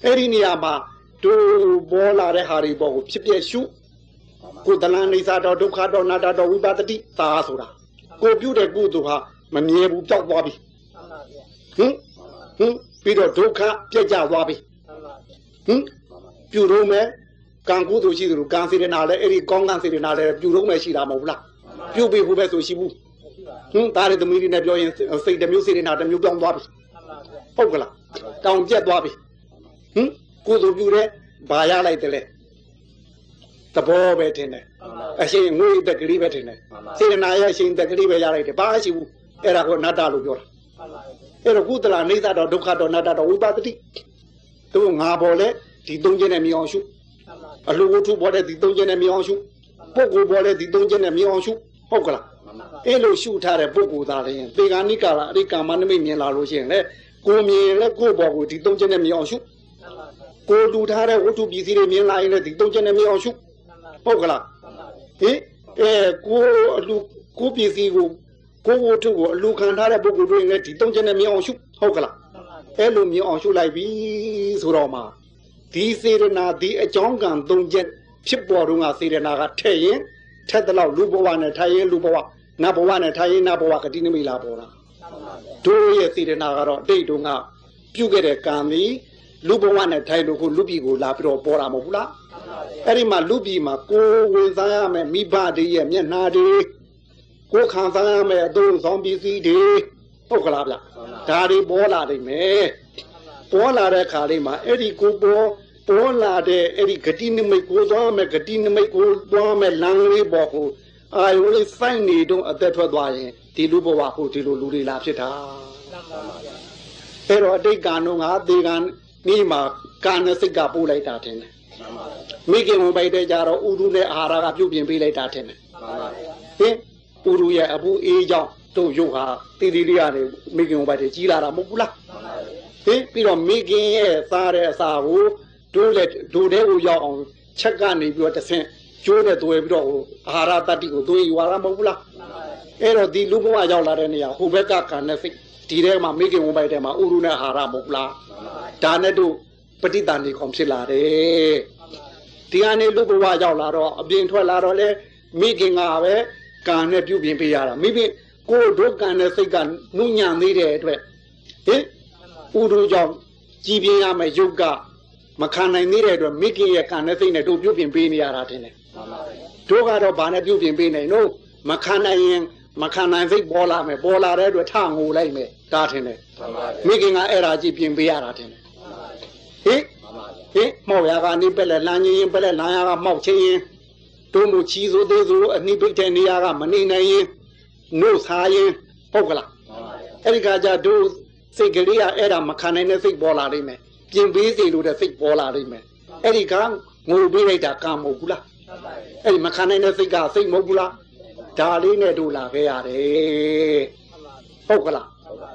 အဲ့ဒီနေရာမှာတို့ပေါ်လာတဲ့ဟာတွေပေါ်ကိုဖြစ်ပြရှု ကိုယ်တလန်နေစာတော့ဒုက္ခတော့နာတာတော့ဝိပဿတိသာဆိုတာ ကိုပြုတဲ့ကုသိုလ်ဟာမမြဲဘူးပျောက်သွားပြီဟင်ဟင်ပြီးတော့ဒုက္ခပြက်ကျသွားပြီဟင်ပြုတော့မယ်ကံကုသိုလ်ရှိသလိုကံစေရနာလည်းအဲ့ဒီကောင်းကံစေရနာလည်းပြုတော့မယ်ရှိတာမဟုတ်ဘူးလားပြုပြီးဖို့ပဲဆိုရှိဘူးဟင်ဒါရသမီးတွေနဲ့ပြောရင်စိတ်တစ်မျိုးစေရနာတစ်မျိုးပြောင်းသွားပြီဟုတ်ကလားတောင်ပြက်သွားပြီဟင်ကုသိုလ်ပြုတဲ့ဘာရလိုက်တယ်လဲ သဘောပဲထင်တယ်အရှင်ငွေတက်ကလေးပဲထင်တယ်စေတနာရဲ့အရှင်တက်ကလေးပဲရလိုက်တယ်ဘာမှရှိဘူးအဲ့ဒါကိုအနတ္တလို့ပြောတာအဲ့တော့ကုသလနေသတော့ဒုက္ခတော့အနတ္တတော့ဝိပဿတိသူငါပေါ်လဲဒီသုံးချက်နဲ့မြင်အောင်ရှုအလူဝတ္ထုပေါ်တဲ့ဒီသုံးချက်နဲ့မြောင်ရှုပုဂ္ဂိုလ်ပေါ်တဲ့ဒီသုံးချက်နဲ့မြောင်ရှုဟုတ်ကလားအဲ့လိုရှုထားတဲ့ပုဂ္ဂိုလ်သားလည်းသေဂာနိကာလအရိကာမနမိတ်မြင်လာလို့ရှိရင်လေကိုမြင်လေကိုပေါ်ကိုဒီသုံးချက်နဲ့မြောင်ရှုကိုလူထားတဲ့ဝတ္ထုပစ္စည်းတွေမြင်လာရင်လည်းဒီသုံးချက်နဲ့မြောင်ရှု ဟုတ်ကလားဟင်အဲကိုအလူကိုပစ္စည်းကိုကိုဝတ္ထုကိုအလူခံထားတဲ့ပုဂ္ဂိုလ်တွေလည်းဒီသုံးချက်နဲ့မြောင်ရှုဟုတ်ကလားအဲ့လိုမြောင်ရှုလိုက်ပြီဆိုတော့မှဒီစေရနာဒီအကြောင်းကံသုံးချက်ဖြစ်ပေါ်တော့ငါစေရနာကထဲ့ရင်ထက်တဲ့လောက်လူဘဝနဲ့ထိုင်ရင်လူဘဝနတ်ဘဝနဲ့ထိုင်ရင်နတ်ဘဝကတိနမိလာပေါ်တာတို့ရဲ့စေရနာကတော့အတိတ်တုန်းကပြုတ်ခဲ့တဲ့ကံသည်လူဘဝနဲ့ထိုင်လို့ခုလူပြည်ကိုလာပြီးတော့ပေါ်တာမဟုတ်ဘူးလား အဲ့ဒီမှာလူပြည်မှာကိုယ်ဝင်စားရမယ်မိဘတွေရဲ့မျက်နှာတွေကိုယ်ခံစားရမယ်အသုံးဆောင်ပစ္စည်းတွေဟုတ်ကလားဗျဒါတွေပေါ်လာနိုင်မယ်ပေါ်လာတဲ့ခါလေးမှာအဲ့ဒီကိုပေါ်ပေါ်လာတဲ့အဲ့ဒီဂတိနမိတ်ကိုသွားမယ်ဂတိနမိတ်ကိုသွားမယ်လမ်းလေးပေါ်ကိုအာယုလေးစိုက်နေတော့အသက်ထွက်သွားရင်ဒီလူဘဝကိုဒီလိုလူတွေလာဖြစ်တာအဲ့တော့အတိတ်ကံတော့ငါသေကံနေမှာကာနစိတ်ကပို့လိုက်တာတင်တယ် မိခင်ဝင်ပိုက်တဲ့ကြတော့ဥဒုနဲ့အာဟာရကပြုတ်ပြင်ပေးလိုက်တာတင်တယ်ဟင်ဥဒုရဲ့အပူအေးကြောင့်တို့ရုပ်ဟာတည်တည်လေးရတယ်မိခင်ဝင်ပိုက်တဲ့ကြီးလာတာမဟုတ်ဘူးလားဟင်ပြီးတော့မိခင်ရဲ့စားတဲ့အစာကိုတို့လက်တို့တဲ့ကိုရောက်အောင်ချက်ကနေပြီးတော့တဆင့်ကျိုးနဲ့သွဲပြီးတော့အာဟာရတတ္တိကိုသွေးယူရတာမဟုတ်ဘူးလားအဲ့တော့ဒီလူဘဝရောက်လာတဲ့နေရာဟိုဘက်ကကံနဲ့စိတ်ဒီထဲမှာမိခင်ဝင်ပိုက်တဲ့မှာဥရုနဲ့အာဟာရမဟုတ်ဘူးလားဒါနဲ့တို့ပဋိသန္ဓေကောင်ဖြစ်လာတယ် ဒီကနေလူဘဝရောက်လာတော့အပြင်ထွက်လာတော့လေမိခင်ကပဲကံနဲ့ပြုပြင်ပေးရတာမိခင်ကိုယ်တို့ကံနဲ့စိတ်ကနှုညံသေးတဲ့အတွက်ဟင်ဥရုကြောင့်ကြည်ပြင်းရမယ်ယုတ်ကမခံနိုင်သေးတဲ့အတွက်မိခင်ရဲ့ကံနဲ့စိတ်နဲ့တို့ပြုပြင်ပေးနေရတာတင်တယ်တို့ကတော့ဘာနဲ့ပြုပြင်ပေးနိုင်လို့မခံနိုင်ရင်မခံနိုင်စိတ်ပေါ်လာမယ်ပေါ်လာတဲ့အတွက်ထငိုလိုက်မယ်ဒါထင်တယ်မိခင်ကအဲ့ဒါကြည့်ပြင်ပေးရတာထင်တယ်ဟင် ဟင်မောက်ရကနေပက်လက်လမ်းချင်းပက်လက်လမ်းရကမောက်ချင်းရင်တို့မူချီစိုးသေးစိုးအနိပိတ်တဲ့နေရာကမနေနိုင်ရင်နှုတ်စားရင်ဟုတ်ကလားအဲ့ဒီကကြတို့စိတ်ကလေးကအဲ့ဒါမခံနိုင်တဲ့စိတ်ပေါ်လာလိမ့်မယ်ပြင်ပေးစီလို့တဲ့စိတ်ပေါ်လာလိမ့်မယ်အဲ့ဒီကငိုပေးလိုက်တာကံမဟုတ်ဘူးလားအဲ့ဒီမခံနိုင်တဲ့စိတ်ကစိတ်မဟုတ်ဘူးလားဒါလေးနဲ့တို့လာခဲ့ရတယ်ဟုတ်ကလား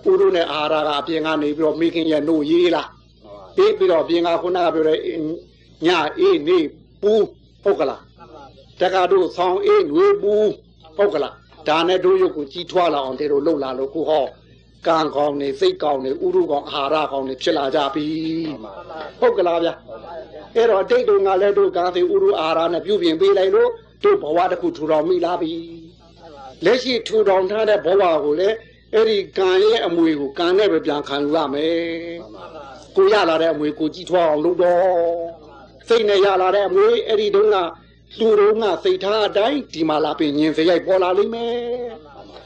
ဥရုနဲ့အာဟာရကအပြင်ကနေပြီးတော့မိခင်ရဲ့နှုတ်ရေးလား ပြီးပြီးတော့ပြင်ကခုနကပြောတဲ့ညအေးနေပူဟုတ်ကလားတက္ကတို့ဆောင်းအေးငွေပူဟုတ်ကလားဒါနဲ့တို့ရုပ်ကိုကြီးထွားလာအောင်တေတို့လှုပ်လာလို့ခုဟောကံကောင်းနေစိတ်ကောင်းနေဥရုကောင်းအာဟာရကောင်းနေဖြစ်လာကြပြီဟုတ်ကလားဗျအဲ့တော့အတိတ်တုန်းကလည်းတို့ကံစီဥရုအာဟာရနဲ့ပြုပြင်ပေးလိုက်လို့တို့ဘဝတစ်ခုထူထောင်မိလာပြီလက်ရှိထူထောင်ထားတဲ့ဘဝကိုလည်းအဲ့ဒီကံရဲ့အမွေကိုကံနဲ့ပဲပြန်ခံယူရမယ် ကိုရလာတဲ့အမွေကိုကြည်ထွားအောင်လုပ်တော့စိတ်နဲ့ရလာတဲ့အမွေအဲ့ဒီတုန်းကလူတို့ကစိတ်ထားအတိုင်းဒီမှာလာပြင်ញင်စရိုက်ပေါ်လာလိမ့်မယ်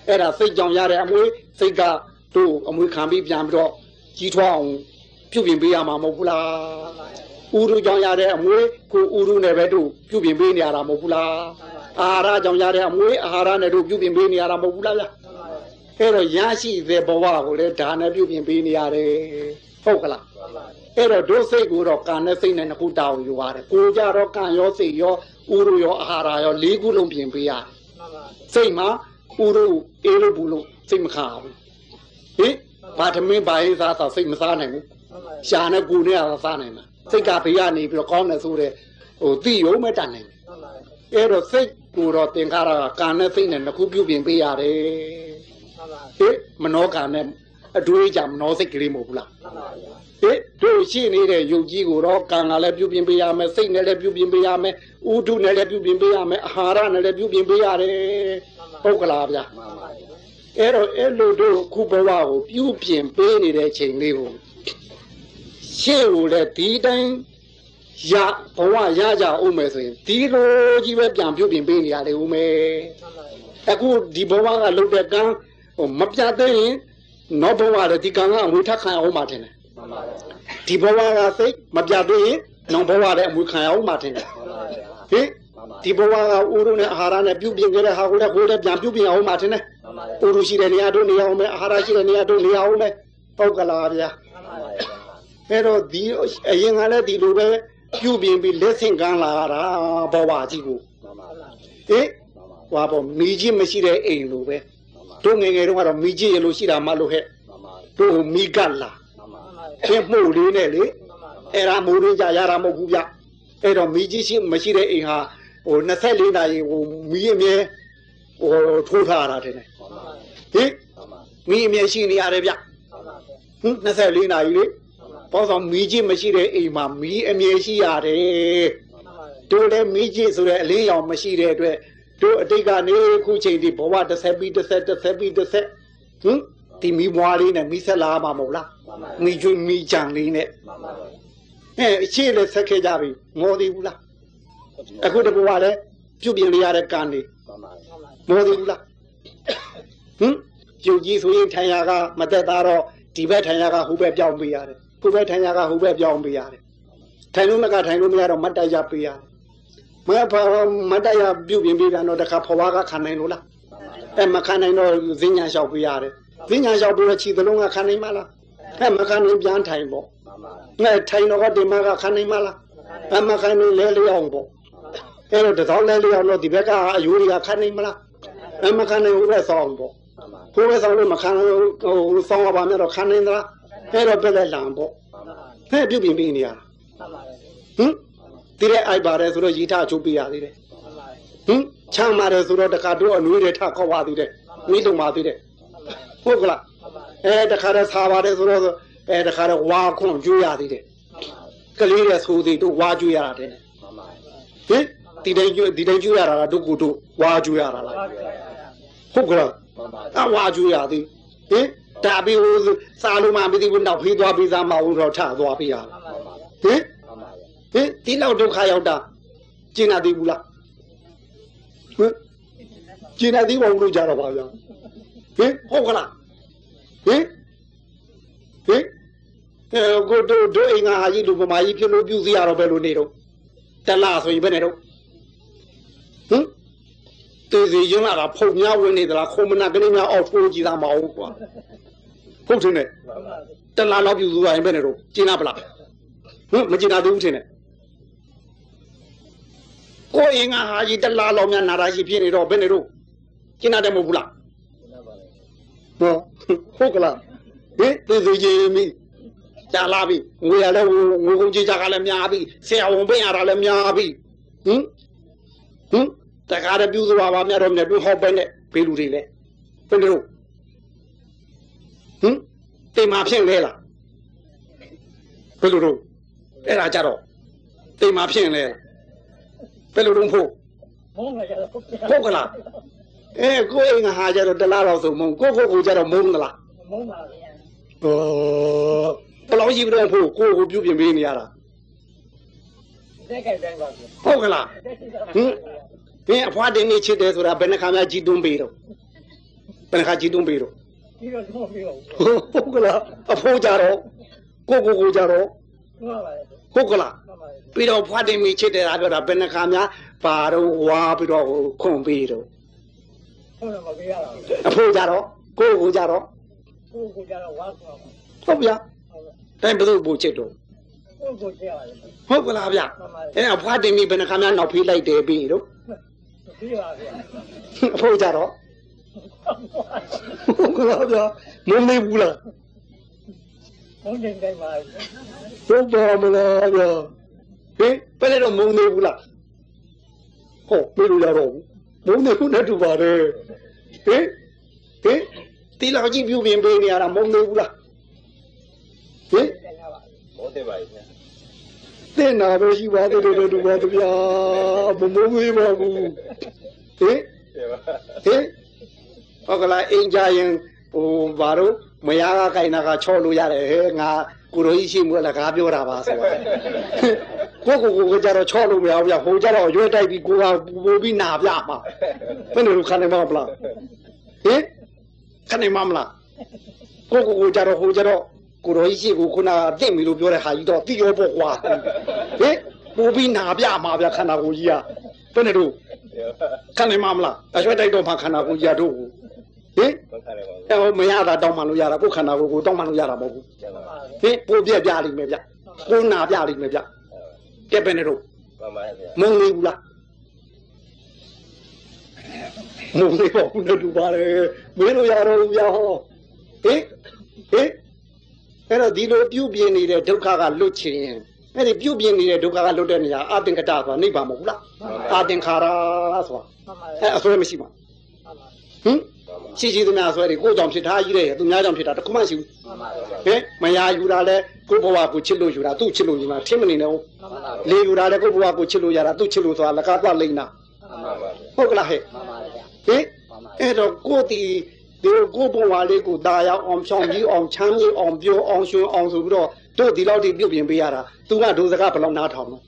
အဲ့ဒါစိတ်ကြောင့်ရတဲ့အမွေစိတ်ကတို့အမွေခံပြီးပြန်ပြီးတော့ကြီးထွားအောင်ပြုပြင်ပေးရမှာမဟုတ်ဘူးလားဥရုကြောင့်ရတဲ့အမွေကိုဥရုနဲ့ပဲတို့ပြုပြင်ပေးနေရတာမဟုတ်ဘူးလားအာဟာရကြောင့်ရတဲ့အမွေအာဟာရနဲ့တို့ပြုပြင်ပေးနေရတာမဟုတ်ဘူးလားဗျအဲ့တော့ရရှိတဲ့ဘဝကိုလည်းဒါနဲ့ပြုပြင်ပေးနေရတယ်ဟုတ်ကလား အဲ့တော့ဒုစိတ်ကိုတော့ကံနဲ့စိတ်နဲ့နှစ်ခုတောင်းယူရတယ်ကိုကြတော့ကံရောစိတ်ရောဥရုရောအာဟာရရောလေးခုလုံးပြင်ပေးရတယ်စိတ်မှာဥရုအေရုဘူးလို့စိတ်မခါဘူးဟင်ဘာသမင်းဘာရင်စားစားစိတ်မစားနိုင်ဘူးရှာနဲ့ကိုနဲ့ကစားနိုင်မှာစိတ်ကဘေးကနေပြီးတော့ကောင်းတယ်ဆိုတဲ့ဟိုသိရုံမဲ့တတ်နိုင်တယ်အဲ့တော့စိတ်ကိုတော့သင်္ခါရကကံနဲ့စိတ်နဲ့နှစ်ခုပြုပြင်ပေးရတယ်ဟင်မနောကံနဲ့အတွေးကြမနောစိတ်ကလေးမဟုတ်ဘူးလား ဟင်တို့ရှိနေတဲ့ယုတ်ကြီးကိုတော့ကံကလည်းပြုပြင်ပေးရမယ်စိတ်နဲ့လည်းပြုပြင်ပေးရမယ်ဥဒုနဲ့လည်းပြုပြင်ပေးရမယ်အာဟာရနဲ့လည်းပြုပြင်ပေးရတယ်ဟုတ်ကလားဗျာအဲ့တော့အဲ့လိုတို့ခုဘဝကိုပြုပြင်ပေးနေတဲ့ချိန်လေးကိုရှေ့ကိုလည်းဒီတိုင်းရဘဝရကြအောင်မယ်ဆိုရင်ဒီလိုကြီးပဲပြန်ပြုပြင်ပေးနေရတယ်ဦးမယ်အခုဒီဘဝကလုတ်တဲ့ကံဟိုမပြတ်သေးရင်နောက်ဘဝလည်းဒီကံကအမွေထခံအောင်မှတင်တယ် ဒီဘဝကစိတ်မပြတ်သေးရင်နောက်ဘဝလည်းအမွေခံအောင်မှတင်တယ်ဟင်ဒီဘဝကဥရုနဲ့အာဟာရနဲ့ပြုပြင်ကြတဲ့ဟာကိုလည်းကိုယ်လည်းပြန်ပြုပြင်အောင်မှတင်တယ်ဥရုရှိတဲ့နေရာတို့နေအောင်မယ်အာဟာရရှိတဲ့နေရာတို့နေအောင်မယ်ဟုတ်ကလားဗျာအဲ့တော့ဒီအရင်ကလည်းဒီလိုပဲပြုပြင်ပြီးလက်ဆင့်ကမ်းလာတာဘဝကြီးကိုမှန်ပါဗျာဟင်မှန်ပါဟွာပေါ့မိကြီးမရှိတဲ့အိမ်လိုပဲမှန်ပါတို့ငယ်ငယ်တုန်းကတော့မိကြီးရလို့ရှိတာမလို့ဟဲ့မှန်ပါတို့မိကတ်လာ မှန်ပါပြင်းမှုလေးနဲ့လေအဲ့ဒါမိုးရင်းကြရတာမဟုတ်ဘူးဗျအဲ့တော့မိကြီးရှိမရှိတဲ့အိမ်ဟာဟို24နာရီဟိုမိအမြဲဟိုထိုးထားတာတဲ့ဟင်မှန်ပါမိအမြဲရှိနေရတယ်ဗျဟင်24နာရီလေပေါ့ဆောင်မိကြီးမရှိတဲ့အိမ်မှာမိအမြဲရှိရတယ်တို့လည်းမိကြီးဆိုတဲ့အလေးရောင်မရှိတဲ့အတွက်တို့အတိတ်ကနေခုချိန်ဒီဘဝတစ်ဆက်ပြီးတစ်ဆက်တစ်ဆက်ပြီးတစ်ဆက်ဟင်ဒီမိဘွားလေးနဲ့မိဆက်လာမှာမဟုတ်လား မှန်ပါမိကျွမိကြံလေးနဲ့မှန်ပါအဲအရှိလည်းဆက်ခဲ့ကြပြီငေါ်သေးဘူးလားအခုတဘဝလည်းပြုတ်ပြင်ရတဲ့ကံနေမှန်ပါငေါ်သေးဘူးလားဟင်ကျုပ်ကြီးဆိုရင်ထိုင်ရကမသက်သားတော့ဒီဘက်ထိုင်ရကဟိုဘက်ပြောင်းပေးရတယ်ဟိုဘက်ထိုင်ရကဟိုဘက်ပြောင်းပေးရတယ်ထိုင်လို့မကထိုင်လို့မရတော့မတ်တိုက်ရပေးရတယ်မဖမတ်တိုက်ရပြုတ်ပြင်ပေးပြန်တော့တခါဖွားကခံနိုင်လို့လားအဲမခံနိုင်တော့ဈဉ္ညာလျှောက်ပေးရတယ်ဈဉ္ညာလျှောက်ပြီးတော့ခြေသလုံးကခံနိုင်မလား အဲမခံနိုင်ပြန်ထိုင်ပေါ့မှန်ပါငါထိုင်တော့ကဒီမှာကခံနိုင်မလားအမခံနိုင်လဲလျောင်းပေါ့အဲ့တော့တသောလဲလျောင်းတော့ဒီဘက်ကအယိုးတွေကခံနိုင်မလားအမခံနိုင်ဘူးပဲဆောင်းပေါ့မှန်ပါကိုယ်ပဲဆောင်းလို့မခံဟိုဆောင်းပါမြတော့ခံနိုင်သလားအဲ့တော့ပြက်လက်လံပေါ့ဟဲ့ပြုတ်ပြင်ပြီးနေရဟင်ဒီတဲ့အိုက်ပါတယ်ဆိုတော့ရီထချုပ်ပြရသေးတယ်ဟင်ချမ်းပါတယ်ဆိုတော့တခါတော့အနွေးတွေထခေါက်ပါသေးတယ်မိတုံပါသေးတယ်ဟုတ်ကလား အဲတခါတော့စားပါတယ်ဆိုတော့အဲတခါတော့ဝါခွန်ကျွေးရသေးတယ်ကလေးတဲ့ဆိုသေးတို့ဝါကျွေးရတာတဲ့မှန်ပါဟင်ဒီတိုင်းကျွေးဒီတိုင်းကျွေးရတာကတို့ကိုတို့ဝါကျွေးရတာလားဟုတ်ကလားမှန်ပါအဝါကျွေးရသေးဟင်ဒါပြီးဟိုစားလို့မှမသိဘူးနောက်ဖေးသွားပြီးသားမဟုတ်တော့ထသွားပြရလားဟင်မှန်ပါဟင်ဒီလောက်ဒုက္ခရောက်တာကျင်နာသေးဘူးလားဟင်ကျင်နာသေးပါဘူးလို့ကြတော့ပါဗျာဟင်ဟုတ်ကလား ဟင်ဟင်အဲကိုတို့တို့အိမ်ကဟာကြီးလူပမာကြီးဖြစ်လို့ပြုစီရတော့ဘယ်လိုနေတော့တလားဆိုရင်ဘယ်နဲ့တော့ဟင်တေစီရင်လာတာဖုန်များဝင်နေသလားခုံမနာကနေများအောက်ထိုးကြည့်သားမအောင်ကွာဟုတ်တယ်နဲ့တလားလောက်ပြုစုရရင်ဘယ်နဲ့တော့ကျင်နာပလားဟင်မကျင်နာသေးဘူးထင်တယ်ကိုယ်အင်္ဂါဟာကြီးတလားလောက်များနာတာရှိဖြစ်နေတော့ဘယ်နေတော့ကျင်နာတယ်မဟုတ်ဘူးလား ဟောဟုတ်ကလားဟင်သူသူကြီးမိကြာလာပြီငွေရလဲငွေကုန်ကြီးကြကလည်းများပြီဆရာဝန်ပေးရတာလည်းများပြီဟင်ဟင်တခါတည်းပြုသွားပါများတော့မြတ်တွေ့ဟောက်ပဲနဲ့ဘေးလူတွေလဲဘယ်နေတော့ဟင်တိမ်မာဖြစ်လဲလားဘယ်လိုတော့အဲ့ဒါကြတော့တိမ်မာဖြစ်ရင်လေဘယ်လိုတုံးဖို့မုန်းလာကြတော့ဟုတ်ကလား အဲကိုယ်အိမ်ကဟာကြတော့တလားတော့ဆိုမုံကိုကိုကိုကြတော့မုံသလားမုန်းပါဗျာဟောဘယ်လောက်ရှိပြီးတော့ဖို့ကိုကိုပြုတ်ပြင်ပေးနေရတာတက်ကြိုက်တိုင်းပါဗျာဟုတ်ကလားတက်ရှိတာဟင်ဘင်းအဖွားတင်နေချစ်တယ်ဆိုတာဘယ်နှခါမှကြီးတွန်းပေးတော့ဘယ်နှခါကြီးတွန်းပေးတော့ပြီးတော့တော့ပြီးတော့ဟုတ်ကလားအဖိုးကြတော့ကိုကိုကိုကြတော့မှန်ပါလေဟုတ်ကလားမှန်ပါလေပြီးတော့ဖွားတင်မိချစ်တယ်တာပြောတာဘယ်နှခါမှပါတော့ဝါပြီးတော့ခွန်ပေးတော့ ဟုတ်တယ်မပြရတော့အဖိုးကြတော့ကိုကိုကြတော့ကိုကိုကြတော့ဝါဆောင်ဟုတ်ဗျာဟုတ်ကဲ့တိုင်းဘယ်သူ့ပူချစ်တော့ကိုကိုကြရတယ်ဟုတ်ကလားဗျမှန်ပါလေအဲ့အဖွားတင်ပြီးဘယ်နှခါမှနောက်ဖေးလိုက်တယ်ပြီးတော့ပြီးပါဗျာအဖိုးကြတော့ဟုတ်ကလားဗျမုန်းနေဘူးလားမုန်းနေတိုင်းပါဟုတ်ပါမလားဗျဟင်ဘယ်နဲ့တော့မုန်းနေဘူးလားဟုတ်မေးလို့ရတော့ဘူး မုန်းနေခုနဲ့တူပါတယ်ဟင်ဟင်တီလာကြီးပြုပြင်ပေးနေရတာမုန်းနေဘူးလားဟင်ဘုန်းတယ်ပါဗျာတဲ့နာပဲရှိပါသေးတယ်တူပါတဗျာမမုန်းသေးပါဘူးဟင်တယ်ပါဟင်ဟုတ်ကလားအင်ကြရင်ဟိုဘာလို့မယားကခိုင်တာကချော့လို့ရတယ်ဟဲ့ငါ ကိုရိုကြီးရှိမှုလည်းကားပြောတာပါဆိုတော့ကိုကိုကိုကကြတော့ချော့လို့မရဘူးဗျဟိုကြတော့ရွက်တိုက်ပြီးကိုကပူပြီးနာပြမှာဘယ်လိုလုပ်ခနိုင်မှာမလားဟင်ခနိုင်မှာမလားကိုကိုကိုကြတော့ဟိုကြတော့ကိုရိုကြီးရှိကိုခုနကတင့်ပြီလို့ပြောတဲ့ဟာကြီးတော့တိရောပေါ့ကွာဟင်ပူပြီးနာပြမှာဗျခန္ဓာကိုယ်ကြီးကဘယ်နဲ့တို့ခံနိုင်မှာမလားအရွှဲတိုက်တော့မှခန္ဓာကိုယ်ကြီးရတို့ကို ဟင်ဘုန်းတယ်ပါဗျာအဲဟိုမရတာတောင်းမှလို့ရတာကိုယ်ခန္ဓာကိုယ်ကိုတောင်းမှလို့ရတာမဟုတ်ဘူးကျန်ပါဟင်ပိုပြက်ပြလိမ့်မယ်ဗျကိုနာပြလိမ့်မယ်ဗျဟတက်ပဲနဲ့တော့မှန်ပါဗျာမုံနေဘူးလားမုံနေပါဘူးနဲ့တူပါလေမင်းတို့ရတော့ဘူးရဟောဟေးဟေးအဲ့တော့ဒီလိုပြုတ်ပြင်းနေတဲ့ဒုက္ခကလွတ်ချင်ရင်အဲ့ဒီပြုတ်ပြင်းနေတဲ့ဒုက္ခကလွတ်တဲ့နေရာအသင်္ကတဆိုတာနိဗ္ဗာန်မဟုတ်ဘူးလားအာသင်္ခါရဆိုတာမှန်ပါအဲ့အစွဲမရှိပါမှန်ပါဟင် ရှိရှိသမျှအစွဲတွေကိုယ်ကြောင့်ဖြစ်ထားကြီးတဲ့သူများကြောင့်ဖြစ်တာတခုမှရှိဘူးမှန်ပါဟင်မယာယူတာလဲကိုယ့်ဘဝကိုချစ်လို့ယူတာသူ့ချစ်လို့ယူတာထင်မနေနဲ့ဟုတ်မှန်ပါလေယူတာလဲကိုယ့်ဘဝကိုချစ်လို့ရတာသူ့ချစ်လို့ဆိုတာလကားသွားလိမ့်တာမှန်ပါဗျာဟုတ်ကလားဟဲ့မှန်ပါဗျာဟင်အဲ့တော့ကိုယ့်တီဒီကိုယ့်ဘဝလေးကိုตาရောက်အောင်ဖြောင်းပြီးအောင်ချမ်းမြေ့အောင်ပြောအောင်ရွှင်အောင်ဆိုပြီးတော့တို့ဒီလောက်ထိပြုတ်ပြင်ပေးရတာသူကဒုစကားဘယ်လောက်နားထောင်လို့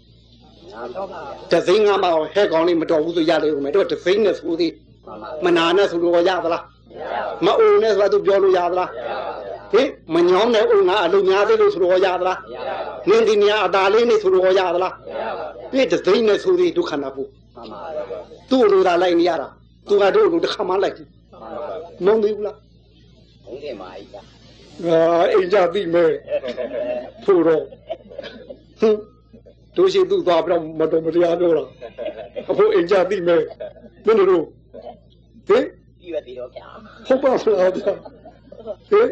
တော့ပါတသိန်းကမှဟဲ့ကောင်လေးမတော်ဘူးဆိုရတယ်ဦးမယ်တို့တသိန်းနဲ့ဆိုသည် မှန်ပါမနာနဲ့ဆိုလို့ရသလားမရပါမအုံနဲ့ဆိုတာသူပြောလို့ရသလားဘူးဟင်မညောင်းတဲ့အုံကအလုံးများသေးလို့ဆိုတော့ရသလားမရပါဘူးနင်းဒီနေရာအတာလေးနဲ့ဆိုတော့ရသလားမရပါဘူးပြည့်တသိန်းနဲ့ဆိုသည်ဒုက္ခနာဖို့မှန်ပါသူ့လိုသာလိုက်နေရတာသူကတို့လိုတစ်ခါမှလိုက်ဘူးမှန်ပါမုံသေးဘူးလားဘုန်းကြီးမာကြီးကအာအိမ်ကြသိမယ်ဖို့တော့ဟင်တို့ရှိသူ့သွားပြီးတော့မတော်မတရားပြောတာအဖို့အိမ်ကြသိမယ်မင်းတို့ ဟင်ပြီးရသေးတော့ဗျာဟုတ်ပါလားဗျာဟင်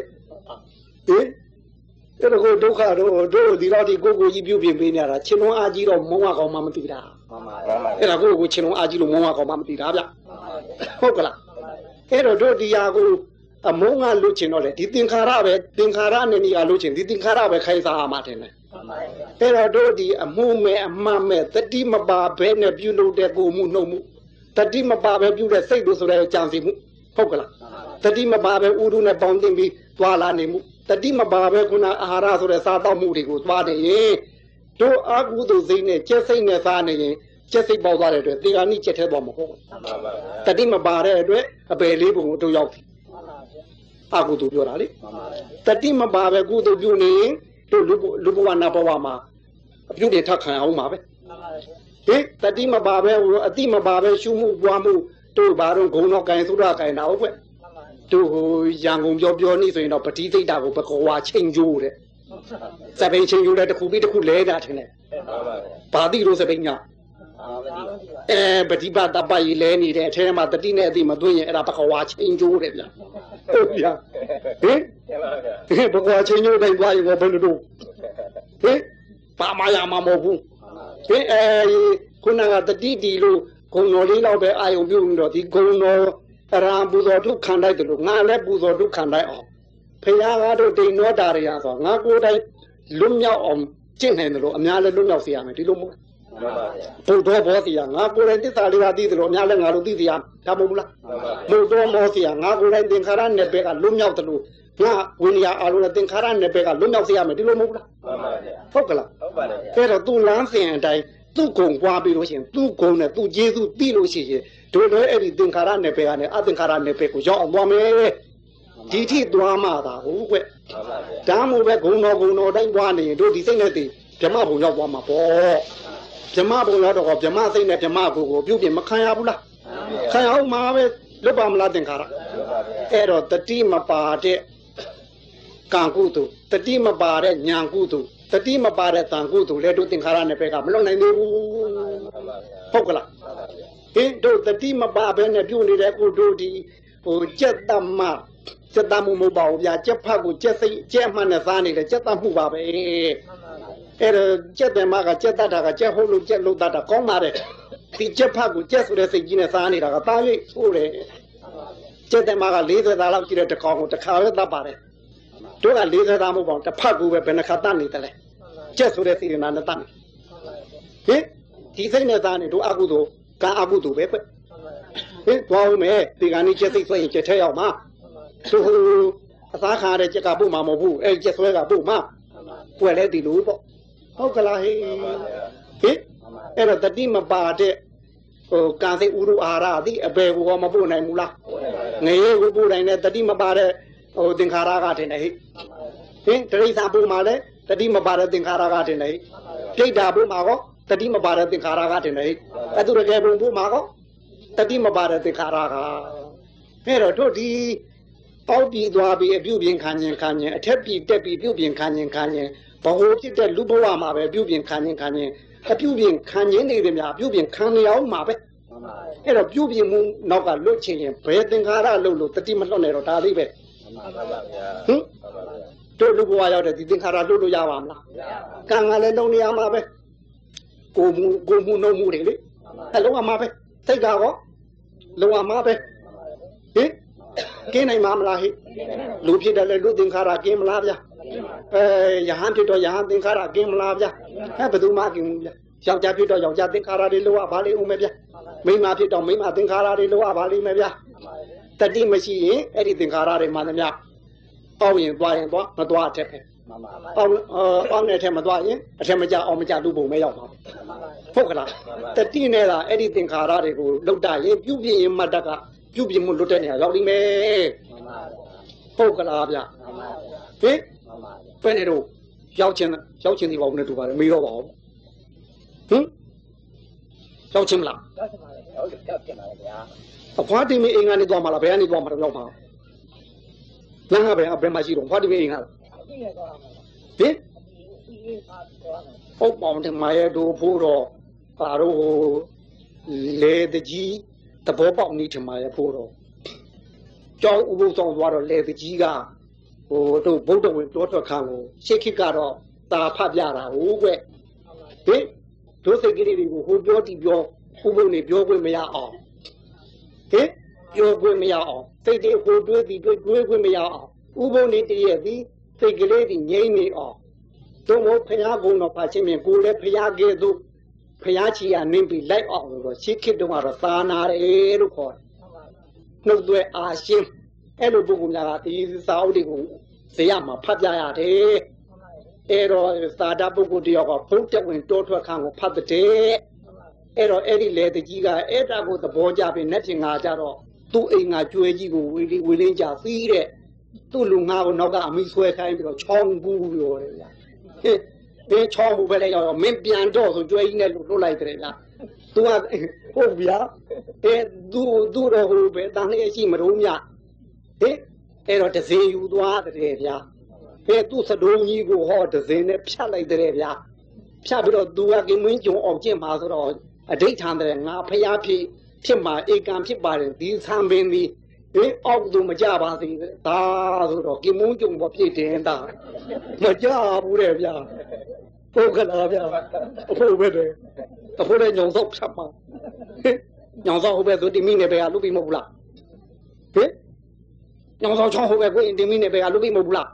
ဟင်အဲ့တော့ဒုက္ခတော့တို့ဒီတော့ဒီကိုကိုကြီးပြုတ်ပြင်ပေးနေရတာချင်းလုံးအားကြီးတော့မုံရကောင်မှမသိတာမှန်ပါမှန်ပါအဲ့ဒါကိုကိုချင်းလုံးအားကြီးလို့မုံရကောင်မှမသိတာဗျမှန်ပါဟုတ်ကလားအဲ့တော့တို့ဒီဟာကိုအမုံကလွတ်ချင်တော့လေဒီသင်္ခါရပဲသင်္ခါရနဲ့နေကလွတ်ချင်ဒီသင်္ခါရပဲခိုင်းစားရမှာတယ်လေမှန်ပါအဲ့တော့တို့ဒီအမှုမဲ့အမှန်မဲ့တတိမပါဘဲနဲ့ပြုလုပ်တဲ့ကိုယ်မှုနှုတ်မှု တတိမပါဘဲပြုတဲ့စိတ်လို့ဆိုတဲ့ကြံစီမှုဟုတ်ကလားတတိမပါဘဲဥဒုနဲ့ပေါင်းတင်ပြီးသွားလာနေမှုတတိမပါဘဲခုနအာဟာရဆိုတဲ့စားတောက်မှုတွေကိုသွားနေရင်တို့အာကုသိုလ်စိတ်နဲ့ကျက်စိတ်နဲ့စားနေရင်ကျက်စိတ်ပေါက်သွားတဲ့အတွက်တေဂာနိကျက်ထဲသွားမှာဟုတ်မှန်ပါဗျာတတိမပါတဲ့အတွက်အပယ်လေးပုံကိုတို့ရောက်ပြီမှန်ပါဗျာအာကုသိုလ်ပြောတာလေမှန်ပါတတိမပါပဲကုသိုလ်ပြုနေရင်တို့လူဘလူဘဝနာဘဝမှာအပြုတင်ထပ်ခံအောင်ပါပဲမှန်ပါ ဟင်တတိမပါပဲဟိုအတိမပါပဲရှုမှုပွားမှုတို့ဘာတော့ဂုံတော့ကင်သုဒ္ဓကင်တာဟုတ်ကွမှန်ပါတို့ဟိုရန်ကုန်ပြောပြောနေဆိုရင်တော့ပတိသိတ္တာကိုဘကောဝါချိန်ကျိုးတဲ့စပိန်ချိန်ကျိုးတဲ့တစ်ခုပြီးတစ်ခုလဲတာထင်တယ်မှန်ပါဗျာဘာတိလို့စပိန်ညာအာမတိပါအဲပฏิပတ်တပ္ပကြီးလဲနေတဲ့အထဲမှာတတိနဲ့အတိမသွင်းရင်အဲ့ဒါဘကောဝါချိန်ကျိုးတယ်ဗျဟုတ်ဗျာဟင်မှန်ပါဗျာဟင်ဘကောဝါချိန်ကျိုးတိုင်းသွားရင်ဘယ်လိုလုပ်ဟင်ပါမရမှာမဟုတ်ဘူး ဟင်အဲခုနကတတိတီလို့ဂုံတော်လေးတော့ပဲအာယုံပြုနေတော့ဒီဂုံတော်အရာပူဇော်ထုခံတိုက်တယ်လို့ငါလည်းပူဇော်ထုခံတိုက်အောင်ဖခင်ကတော့တိန်နောတာရရဆိုငါကိုယ်တိုင်လွတ်မြောက်အောင်ကျင့်နိုင်တယ်လို့အများလည်းလွတ်မြောက်စေရမယ်ဒီလိုမဟုတ်မှန်ပါဗျာဘုဒ္ဓဘောစီရငါကိုယ်တိုင်တစ္ဆာလေးပါသိတယ်လို့အများလည်းငါတို့သိစေရဒါမဟုတ်ဘူးလားမှန်ပါဘုဒ္ဓမောစီရငါကိုယ်တိုင်သင်္ခါရနယ်ပယ်ကလွတ်မြောက်တယ်လို့ငါဝိနည်းအားလုံးနဲ့သင်္ခါရနယ်ပယ်ကလွတ်မြောက်စေရမယ်ဒီလိုမဟုတ်ဘူးလား မှန်ပါဗျာဟုတ်ကလားဟုတ်ပါတယ်ဗျာအဲ့တော့သူလမ်းစဉ်အတိုင်းသူ့ကုံပွားပြီးလို့ရှိရင်သူ့ကုံနဲ့သူ့ကျေးဇူးပြီးလို့ရှိရင်တို့လည်းအဲ့ဒီသင်္ခါရနယ်ပယ်ကနေအသင်္ခါရနယ်ပယ်ကိုရောက်အောင်သွားမယ်ဒီထိသွားမှသာဟုတ်ကွမှန်ပါဗျာဒါမှမဟုတ်ပဲဂုံတော်ဂုံတော်တိုင်းသွားနေရင်တို့ဒီစိတ်နဲ့တည်ဗြဟ္မဘုံရောက်သွားမှာပေါ့ဗြဟ္မဘုံရောက်တော့ဗြဟ္မစိတ်နဲ့ဗြဟ္မကိုကိုပြုတ်ပြင်မခံရဘူးလားခံရအောင်မှာပဲလွတ်ပါမလားသင်္ခါရမှန်ပါဗျာအဲ့တော့တတိမပါတဲ့ ကံကုသိုလ်တတိမပါတဲ့ညာကုသိုလ်တတိမပါတဲ့တန်ကုသိုလ်လည်းတို့သင်္ခါရနယ်ပယ်ကမလွတ်နိုင်သေးဘူးမှန်ပါဗျာဟုတ်ကလားဟင်တို့တတိမပါဘဲနဲ့ပြုတ်နေတဲ့ကိုတို့ဒီဟိုကြက်တမစက်တမှုမဟုတ်ပါဘူးဗျာကြက်ဖတ်ကိုကြက်စိတ်ကြက်မှန်နဲ့စားနေတယ်ကြက်တမှုပါပဲမှန်ပါအဲ့တော့ကြက်တယ်မကကြက်တတ်တာကကြက်ဟုတ်လို့ကြက်လို့တတ်တာကောင်းပါတယ်ဒီကြက်ဖတ်ကိုကြက်ဆိုတဲ့စိတ်ကြီးနဲ့စားနေတာကသားလေးဆိုးတယ်ကြက်တယ်မက40သားလောက်ကြည့်တဲ့တစ်ကောင်ကိုတစ်ခါပဲတတ်ပါတယ် တို့က40သားမဟုတ်ပါဘူးတစ်ဖတ်ကိုပဲဘယ်နှခါတတ်နေတယ်လဲကြက်ဆိုတဲ့စိတ်နဲ့တတ်နေဟင်ဒီစိတ်နဲ့သားနေတို့အကုသို့ကံအကုသို့ပဲကွဟင်သွားဦးမယ်ဒီကနေ့ကြက်စိတ်ဆွဲရင်ကြက်ထဲရောက်မှာတို့အသားခါတဲ့ကြက်ကပုတ်မှာမဟုတ်ဘူးအဲ့ကြက်ဆွဲကပုတ်မှာပွက်လဲဒီလိုပေါ့ဟုတ်ကလားဟေးဟင်အဲ့တော့တတိမပါတဲ့ဟိုကာသိဥရုအာရသည်အပေကိုမပို့နိုင်ဘူးလားငရေကိုပို့နိုင်တဲ့တတိမပါတဲ့ ဟိုသင်္ခါရကထင်တယ်ဟိဟင်တရိစ္ဆာပို့မှာလဲတတိမပါတဲ့သင်္ခါရကထင်တယ်ဟိပြိတ္တာပို့မှာကောတတိမပါတဲ့သင်္ခါရကထင်တယ်ဟိအတုရကေဘုံပို့မှာကောတတိမပါတဲ့သင်္ခါရကအဲ့တော့တို့ဒီပေါက်ပြီးသွားပြီးအပြုတ်ပြင်ခံခြင်းခံခြင်းအထက်ပြီးတက်ပြီးပြုတ်ပြင်ခံခြင်းခံခြင်းဘဝဖြစ်တဲ့လူဘဝမှာပဲပြုတ်ပြင်ခံခြင်းခံခြင်းအပြုပြင်ခံရင်းနေတယ်များအပြုပြင်ခံနေအောင်မှာပဲမှန်ပါအဲ့တော့ပြုပြင်မှုနောက်ကလွတ်ချင်ရင်ဘယ်သင်္ခါရလို့လို့တတိမလွတ်နဲ့တော့ဒါလေးပဲမှန်ပါဗျာ ဟင်မှန်ပါဗျာတို့လူဘဝရောက်တဲ့ဒီသင်္ခါရလွတ်လို့ရပါမလားကံကလည်းလုံးနေရမှာပဲကိုမှုကိုမှုနှုံမှုတွေလေအလုံးအမှာပဲစိတ်ကတော့လုံးအမှာပဲဟင်ကင်းနိုင်မှာမလားဟိလူဖြစ်တယ်လေလူသင်္ခါရကင်းမလားဗျာအဲယဟန်ဖြစ်တော့ယဟန်သင်္ခါရကင်းမလားဗျာအဲဘယ်သူမှကင်းဘူးဗျာယောက်ျားဖြစ်တော့ယောက်ျားသင်္ခါရတွေလိုအပ်ပါလိမ့်ဦးမယ်ဗျာမိန်းမဖြစ်တော့မိန်းမသင်္ခါရတွေလိုအပ်ပါလိမ့်မယ်ဗျာ တတိမရှိရင်အဲ့ဒီသင်္ခါရတွေမှလည်းများပေါ့ရင်သွားရင်သွားမသွားအထက်ပဲမှန်ပါအောင်အောင်တဲ့အထက်မသွားရင်အထက်မကြအောင်မကြလူပုံမဲရောက်ပါဟုတ်ကလားတတိနဲ့လားအဲ့ဒီသင်္ခါရတွေကိုလုတ်တရင်ပြုပြင်ရင်မတ်တကပြုပြင်မှုလွတ်တဲ့နေရာရောက်လိမ့်မယ်မှန်ပါဟုတ်ကလားဗျမှန်ပါဟင်မှန်ပါဘယ်နဲ့တော့ရောက်ချင်းရောက်ချင်းဒီပါဦးနဲ့တူပါတယ်မေးတော့ပါဦးဟင်ရောက်ချင်းမလားရောက်ချင်ပါလေဟုတ်ရောက်ချင်ပါလေဗျာ အဖွားတင်မင်းအိမ်ကနေသွားမှာလားဘယ်ကနေသွားမှာတော့ရောက်ပါလမ်းကဘယ်ဘယ်မှာရှိတော့ဖွားတင်မင်းအိမ်ကလားဒီရတော့မှာဟင်ဒီဒီပါတော့မယ်ဟုတ်ပေါင်းတယ်မာရဲ့တို့ဖို့တော့ပါတော့ဟိုလေတကြီးတဘောပေါက်နေချင်မာရဲ့ဖို့တော့ကျောင်းဥပုသ်ဆောင်သွားတော့လေတကြီးကဟိုတို့ဗုဒ္ဓဝင်တောထွက်ခန်းကိုရှေ့ခေတ်ကတော့တာဖတ်ပြတာဟုတ်ကွဟင်တို့စိတ်ကလေးတွေကိုဟိုပြောတီပြောဥပုသ်နေပြောခွင့်မရအောင် ဟင်ပြောခွင့်မရအောင်စိတ်တွေဟိုတွေးပြီးတွေးတွေးခွင့်မရအောင်ဥပုသ်နေတည်းရဲ့ဒီစိတ်ကလေးတွေငြိမ့်နေအောင်တို့မို့ဖရာကုံတော်ပါချင်းမြင်ကိုလည်းဖရာကဲ့သို့ဖရာချီရနင်းပြီးလိုက်အောင်လို့တော့ရှေးခေတ်တုန်းကတော့သာနာတယ်လို့ခေါ်တယ်နှုတ်သွဲအာရှင်းအဲ့လိုပုဂ္ဂိုလ်များကဒီစာအုပ်တွေကိုဇေယမှာဖတ်ပြရတယ်အဲ့တော့သာတာပုဂ္ဂိုလ်တယောက်ကဘုတ်တဝင်တောထွက်ခန်းကိုဖတ်တဲ့ အဲ့တော့အဲ့ဒီလေတကြီးကအဲ့ဒါကိုသဘောကျပြီနဲ့တင်ငါကြတော့သူ့အိမ်ကကျွဲကြီးကိုဝေဝေလင်းကြသီးတဲ့သူ့လူငါကိုနောက်ကအမိဆွဲခိုင်းပြီးတော့ချောင်းဘူးပြောတယ်ဗျာဟင်ဘယ်ချောင်းဘူးပဲလဲတော့မင်းပြန်တော့ဆိုကျွဲကြီးနဲ့လွတ်လိုက်တယ်ဗျာသူကဟုတ်ဗျာအဲသူသူတော့ဟိုပဲတန်လေးရှိမတော့မြဟင်အဲ့တော့ဒဇင်ယူသွားတယ်ဗျာအဲသူ့စတုံးကြီးကိုဟောဒဇင်နဲ့ဖြတ်လိုက်တယ်ဗျာဖြတ်ပြီးတော့သူကကင်းမင်းကြုံအောင်ကျင့်ပါဆိုတော့ အဋိဋ္ဌာန်တယ်ငါဖျားဖြစ်ဖြစ်မှာဧကံဖြစ်ပါတယ်ဒီသံပင်ဒီဟင်အောက်သူမကြပါစေဒါဆိုတော့ကင်းမင်းကျုံပေါ်ဖြစ်တယ်တာမကြဘူးတဲ့ဗျာပုတ်ကလာဗျာအဖို့ပဲတယ်အဖို့လည်းညောင်စောက်ဖြတ်ပါဟင်ညောင်စောက်ဟုတ်ပဲဆိုတိမိနဲ့ပဲကလူပြီးမဟုတ်ဘူးလားဟင်ညောင်စောက်ချောင်းဟုတ်ပဲကိုအင်တိမိနဲ့ပဲကလူပြီးမဟုတ်ဘူးလား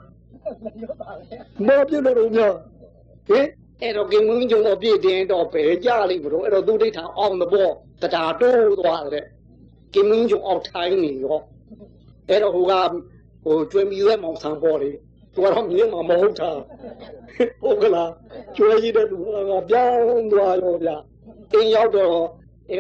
မောပြလို့တော့ညဟင် အဲ့တော့ကင်မင်းကျုံတော့ပြည့်တင်တော့ပဲကြလိမ့်မလို့အဲ့တော့သူဒိဋ္ဌာအောင်တော့တရားတိုးသွားတယ်ကင်မင်းကျုံအောင်ထိုင်းနေရောအဲ့တော့ဟိုကဟိုကျွေးမီရဲမောင်ဆန်ပေါ်လေသူကတော့မြင်းမှာမဟုတ်တာဟုတ်ကလားကျွဲကြီးတဲ့သူကပြောင်းသွားရောဗျအင်းရောက်တော့အဲ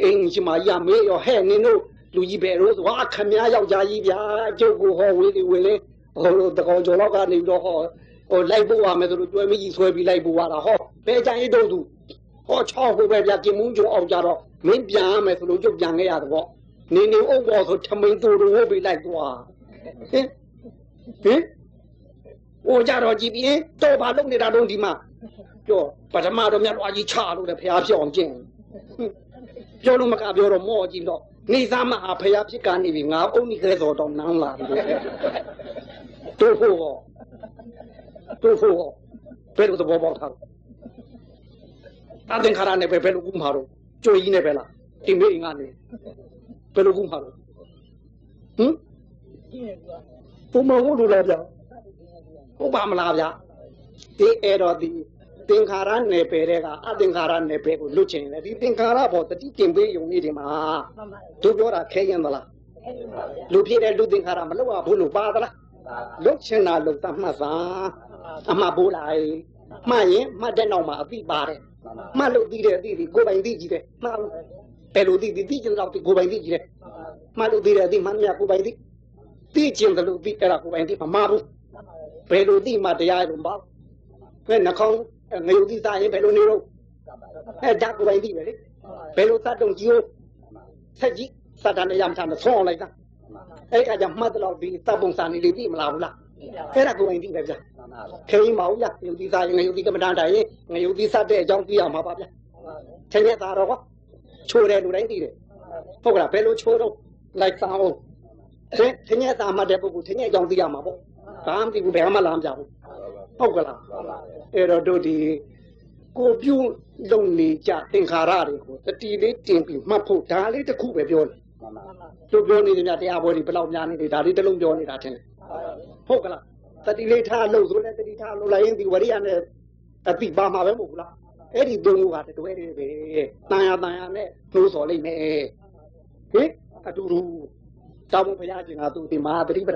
အင်းရှိမရမေးရောဟဲ့နင်တို့လူကြီးပဲလို့ဆိုဟာခမည်းယောက်ျားကြီးဗျာကျုပ်ကိုဟောဝေးဒီဝေးလေးဟိုတကောင်ကျော်လောက်ကနေပြီးတော့ဟော ဟိုလိုက်ဖို့ရမယ်ဆိုလို့ကျွဲမကြီးဆွဲပြီးလိုက်ဖို့ရတာဟောဘယ်ကြိုင်တော့သူဟောချောင်းဟိုပဲဗျကင်မုန်းကျော်အောင်ကြတော့မင်းပြန်ရမယ်ဆိုလို့ကျုပ်ပြန်ခဲ့ရတယ်ပေါ့နေနေအုပ်ပေါ်ဆိုထမိန်သူတို့ဝုတ်ပြီးလိုက်သွားဟင်ဟင်ဟိုကြတော့ကြည်ပြင်းတော့ဘာလုပ်နေတာတော့ဒီမှာပြောပထမတော့မြတ်တော်ကြီးချလို့လေဖះဖြစ်အောင်ကျင့်ပြောလို့မကပြောတော့မော့ကြည့်တော့နေသားမဟာဖះဖြစ်ကနေပြီငါအုံကြီးကလေးတော်တော့နန်းလာပြီတို့ဖို့ဟော တို့ဖို့ဟောဘယ်လိုသဘောပေါက်ထားအသင်္ခါရနဲ့ပဲဘယ်လိုကူးမှာတော့ကြွေကြီးနဲ့ပဲလားတင်မေးငါနေဘယ်လိုကူးမှာတော့ဟမ်ဒီရတော့ဘုံမဟုတ်လို့လားဗျာဟုတ်ပါမလားဗျာဒီအဲ့တော့ဒီသင်္ခါရနယ်ပယ်တဲ့ကအသင်္ခါရနယ်ပယ်ကိုလွတ်ချင်တယ်ဒီသင်္ခါရဘောတတိကျင်ပေးယုံနေတယ်မှာမှန်ပါလေတို့ပြောတာခဲရင်သလားအဲ့ဒီပါလေလူဖြစ်တဲ့လူသင်္ခါရမလွတ်ရဘူးလို့ပါသလားပါလွတ်ချင်တာလွတ်သမှတ်သာ အမှတ်ဘူးလားမှတ်ရင်မှတ်တဲ့နောက်မှာအပိပါတယ်မှတ်လို့ပြီးတဲ့အသည့်ဒီကိုယ်ပိုင်သိကြည့်တယ်မှတ်လို့ဘယ်လိုသိသိသိချင်တော့ဒီကိုယ်ပိုင်သိကြည့်တယ်မှတ်လို့ပြီးတဲ့အသည့်မှတ်မြတ်ကိုယ်ပိုင်သိသိချင်တယ်လို့ပြီးအဲ့ဒါကိုယ်ပိုင်သိမမှားဘူးဘယ်လိုသိမှတရားရုံပါဘယ်နှခေါင်းငရုတ်သိစားရင်ဘယ်လိုနေတော့အဲဓာတ်ကိုယ်ပိုင်သိပဲလေဘယ်လိုသတ်တုံကြီးကိုဆက်ကြည့်စတာနဲ့ရမချမ်းဆုံးအောင်လိုက်တာအဲ့အခါကျမှတ်တော့ဒီသတ်ပုံစံလေးလေးသိမလားဘူးလား အဲ့ဒါကိုယ်ပိုင်သိပဲဗျာခေရင်မအောင်ဗျာယုတ်တိစားရင်ငရုတ်တိကမ္မဋ္ဌာန်းတိုင်းရင်ငရုတ်တိစတဲ့အကြောင်းသိရမှာပါဗျာထင်ရတာတော့ကွာချိုးတယ်လူတိုင်းသိတယ်ဟုတ်ကလားဘယ်လိုချိုးတော့လိုက်စားအောင်ထင်ထင်ရတာမှတ်တဲ့ပုဂ္ဂိုလ်ထင်ရအကြောင်းသိရမှာပေါ့ဘာမှမသိဘူးဘယ်မှလာမကြဘူးဟုတ်ကလားအဲ့တော့တို့ဒီကိုပြုလုံနေကြသင်္ခါရတွေကိုတတိလေးတင်ပြီးမှတ်ဖို့ဒါလေးတစ်ခုပဲပြောတယ်တို့ပြောနေကြတရားပွဲတွေဘယ်လောက်များနေလဲဒါလေးတစ်လုံးပြောနေတာထင်တယ် ဟုတ်ကလားတတိလေးထားလို့ဆိုလဲတတိထားလို့လိုက်ရင်ဒီဝရိယနဲ့အပိပါမှာပဲမဟုတ်ဘူးလားအဲ့ဒီသုံးခုကတတွဲတည်းပဲတန်ရတန်ရနဲ့နှိုးစော်လိုက်မယ်ဟင်အတူတူတောင်းဘုရားရှင်ကသူဒီမဟာပရိပ